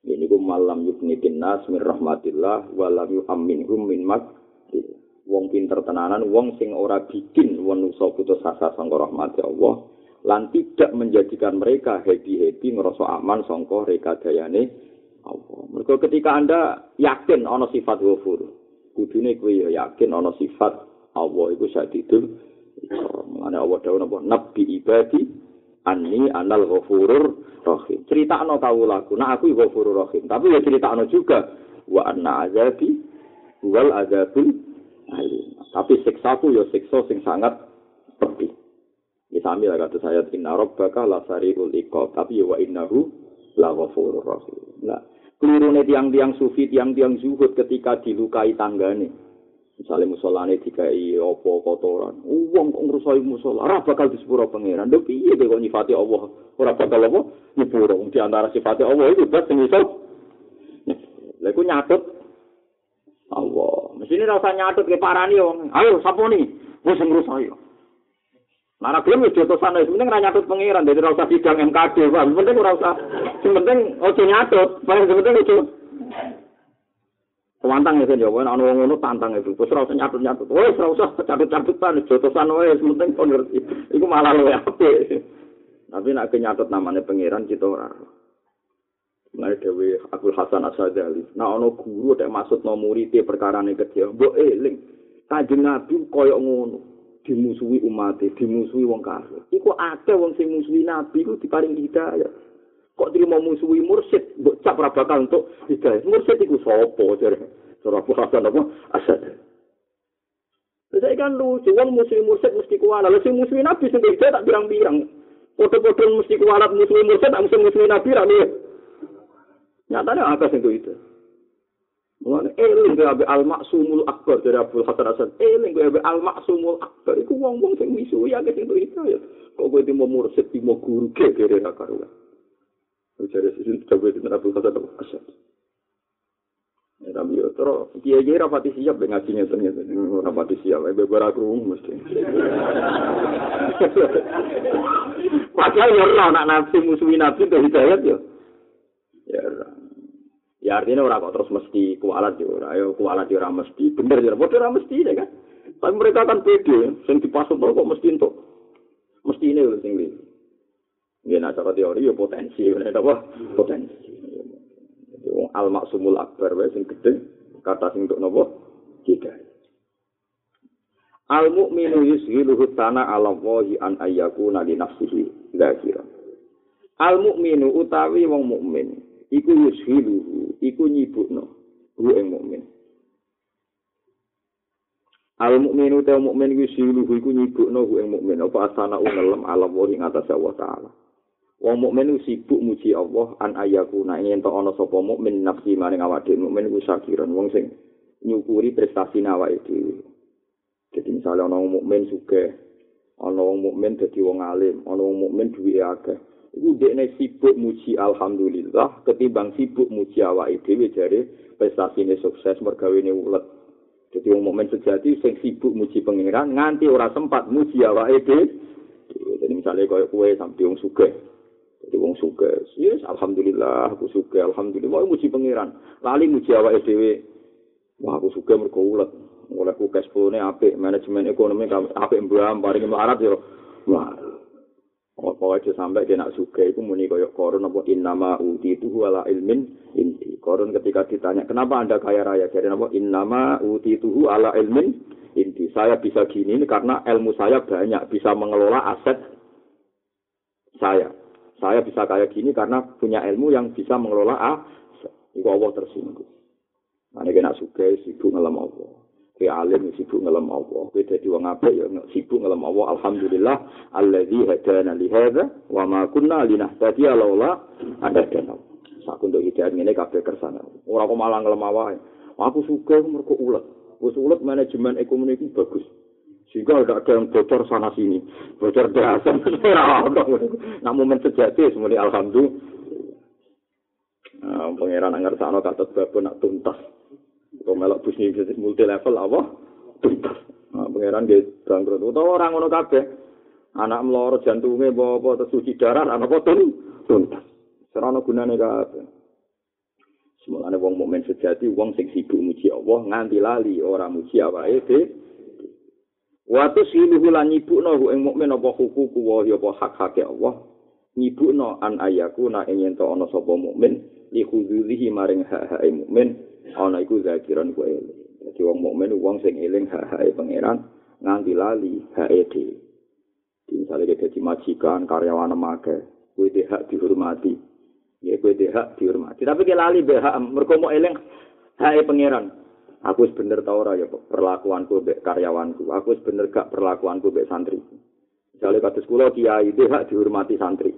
Ini ku malam yubnitin nas min rahmatillah walam yu'amminhum min mak. Wong pinter tenanan, wong sing ora bikin manusa putus asa sangka rahmat Allah lan tidak menjadikan mereka happy-happy ngerasa aman sangka rekadayane Allah. Mergo ketika Anda yakin ana sifat ghafur, kudune kowe ya yakin ana sifat Allah iku sadidul Mane Allah dawuh napa nabi ibadi anni anal ghafurur rahim. Critakno kawulaku, nah aku ghafurur rahim. Tapi ya critakno juga wa anna azabi wal azabul alim. Tapi siksaku ya siksa sing sangat pedih. Misami lah kata saya inna rabbaka la sariul iqab, tapi ya wa innahu la ghafurur rahim. Nah, kelirune tiang-tiang sufi, tiang-tiang zuhud ketika dilukai tanggane. Misalnya musolane dikai opo kotoran, uang kok ngerusahi musola, ora bakal disepuro pangeran. Lho piye kok nyifati Allah, ora bakal apa nyepuro. Di antara sifati Allah itu bas sing iso. Lha nyatut Allah. Mesine rasa nyatut ke parani wong. Ayo sapa ni? Wis ngerusahi. Nara gelem wis jotosan wis penting ora nyatut pangeran, dadi ora usah sidang MKD, Pak. Penting ora usah. Sing penting ojo nyatut, paling penting ojo Kewantang ya kan ya, ana wong ngono tantang itu. Wis ora usah nyatut-nyatut. Wis ora usah catut-catutan jotosan wae, penting kon ngerti. Iku malah luwe apik. Tapi nek nyatut namanya pangeran kita ora. Mulai dewe Abdul Hasan Asadali. Nah, ono guru tak maksud no murid perkara ini kecil. Mbok eling. Kanjeng Nabi koyok ngono. Dimusuhi umat, dimusuhi wong kafir. Iku akeh wong sing musuhi Nabi ku diparing hidayah. Kok terima musuhi mursid, mbok cap ora bakal untuk hidayah. Mursid iku sapa jare? Abdul Hasan apa? Asad. Saya kan lucu, wong muslim mursid mesti kuala. Lalu sing musuhi Nabi sing tak birang-birang. Foto-foto mesti kualat muslim mursid, tak musuhi Nabi ra Nyatanya apa sih itu? Eling ke abe al maksumul akbar dari Abdul Hasan Hasan. Eling ke abe al maksumul akbar. Iku wong wong sing misu ya ke itu ya. Kok gue timo mursid timo guru ke kere karuan. Bicara sisi itu Abdul Hasan Hasan. Ya tapi yo terus kiai kiai rapati siap dengan ngajinya ternyata rapati siap. Ebe berak rumah mesti. Padahal yo nak nafsi musuhi nabi itu hidayat yo. Ya Ya artinya orang kok terus mesti kualat ya ora. Ayo kualat ya ora mesti. Bener ya, bodoh ora mesti ya kan. Tapi mereka kan pede, sing dipasut kok mesti untuk mesti ini lho sing iki. Ya nah cara teori ya potensi, bener apa? Potensi. Wong al maksumul akbar wae sing gedhe kata sing untuk napa? Jika. Al mukminu yushiluhu tana ala wahi an ayyakuna li nafsihi dzakira. Al mukminu utawi wong mukmin iku yushiluhu iku nyibukno hu ing mukmin. Al mukminu ta mukmin yushiluhu iku nyibukno hu ing mukmin. Apa asana ngelem alam wa ing atas Allah taala? Wong mukmin sibuk muji Allah an ayaku nek ento ana sapa mukmin nafsi maring awake mukmin iku syakiran wong sing nyukuri prestasi awake dhewe. Jadi misalnya ana wong mukmin sugih ana wong mukmin dadi wong alim ana wong mukmin duwe akeh iku dekne sibuk muji alhamdulillah. Ketimbang sibuk muji awake dhewe jare prestasine sukses mergawene ulet. Dadi wong mukmin sejati sing sibuk muji pangeran nganti ora sempat muji awake dhewe. Jadi misalnya kaya kue sampai wong sugih. Jadi wong sugih yes alhamdulillah aku sugih alhamdulillah muji pangeran. Lali muji awake dhewe. Wah aku sugih mergo ulet. Oleh ku cash flow-ne apik manajemen ekonomi apik mbam paring marat yo. Wah Apa aja sampai kena suka itu muni koyok korun apa innama uti itu ala ilmin inti. Korun ketika ditanya kenapa anda kaya raya jadi apa innama uti itu ala ilmin inti. Saya bisa gini ini karena ilmu saya banyak bisa mengelola aset saya. Saya bisa kaya gini karena punya ilmu yang bisa mengelola aset. Itu Allah tersinggung. Nah, ini kena suka sibuk ngelam Allah. Kowe alim sibuk ngelem Allah. Kowe dadi wong apik ya sibuk ngelem Allah. Alhamdulillah allazi hadana li hadza wa ma kunna linahtadiya laula ada dana. Sak untuk hidayah ngene kabeh kersane. Ora kok malah ngelem wae. Aku suka mergo ulet. Wis ulet manajemen ekonomi itu bagus. Sehingga ada ada yang bocor sana sini. Bocor dasar. (laughs) Nah momen sejati semuanya alhamdulillah. Nah, pangeran anggar sana kata bapak nak tuntas. Kau melok bisnis multi level apa? Nah, pangeran dia bangkrut. Utawa orang ngono kabeh. Anak meloro jantungnya bawa apa tersuci darah, anak tun? Tuntas. Serana gunane kabeh. Semulane wong mukmin sejati wong sing sibuk muji Allah nganti lali ora muji awake dhewe. Watu siluhu lan nyibukno ing mukmin apa hukuku wa apa hak-hake Allah. Nyibukno an ayaku na ing yen ana sapa mukmin li khudzurihi maring hak-hake mukmin ana iku zakiran ku eling. Dadi wong mukmin wong sing eling hak-hake pangeran nganti lali hake dhewe. Misalnya kita jadi majikan, karyawan emak, kue hak dihormati. ya kowe hak dihormati. Tapi ke lali be hak mergo mau eling hak pangeran. Aku wis bener ta ora ya perlakuanku mbek karyawanku. Aku wis bener gak perlakuanku mbek santri. Misalnya kados kula kiai hak dihormati santri.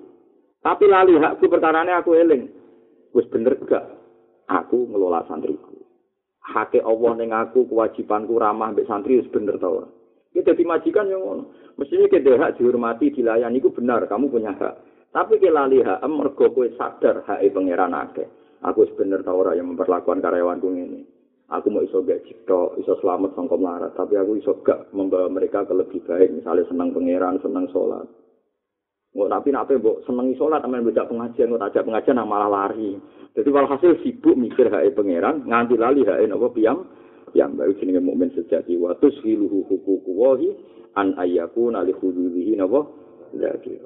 Tapi lali hakku perkarane aku eling. Wis bener gak aku ngelola santriku. Hake Allah ning aku kewajibanku ramah mbek santri wis bener ora. Kita dadi majikan yang ngono. Mestinya kita hak dihormati, dilayani itu benar, kamu punya hak. Tapi ke lali hak mergo kowe sadar hak pangeran akeh. Aku sebener tau ora yang memperlakukan karyawanku ini. Aku mau iso gak cipto, iso selamat sangka melarat, tapi aku iso gak membawa mereka ke lebih baik, misalnya senang pangeran, senang sholat. Nggak tapi nape mbok seneng sholat, amen belajar pengajian, nggak tajak pengajian, nah malah lari. Jadi walhasil sibuk mikir hak pangeran, nganti lali hak apa piam, yang baru jenenge mukmin sejati. Wa tushiluhu hukuku wahi an ayyakuna li hududihi napa? Lagi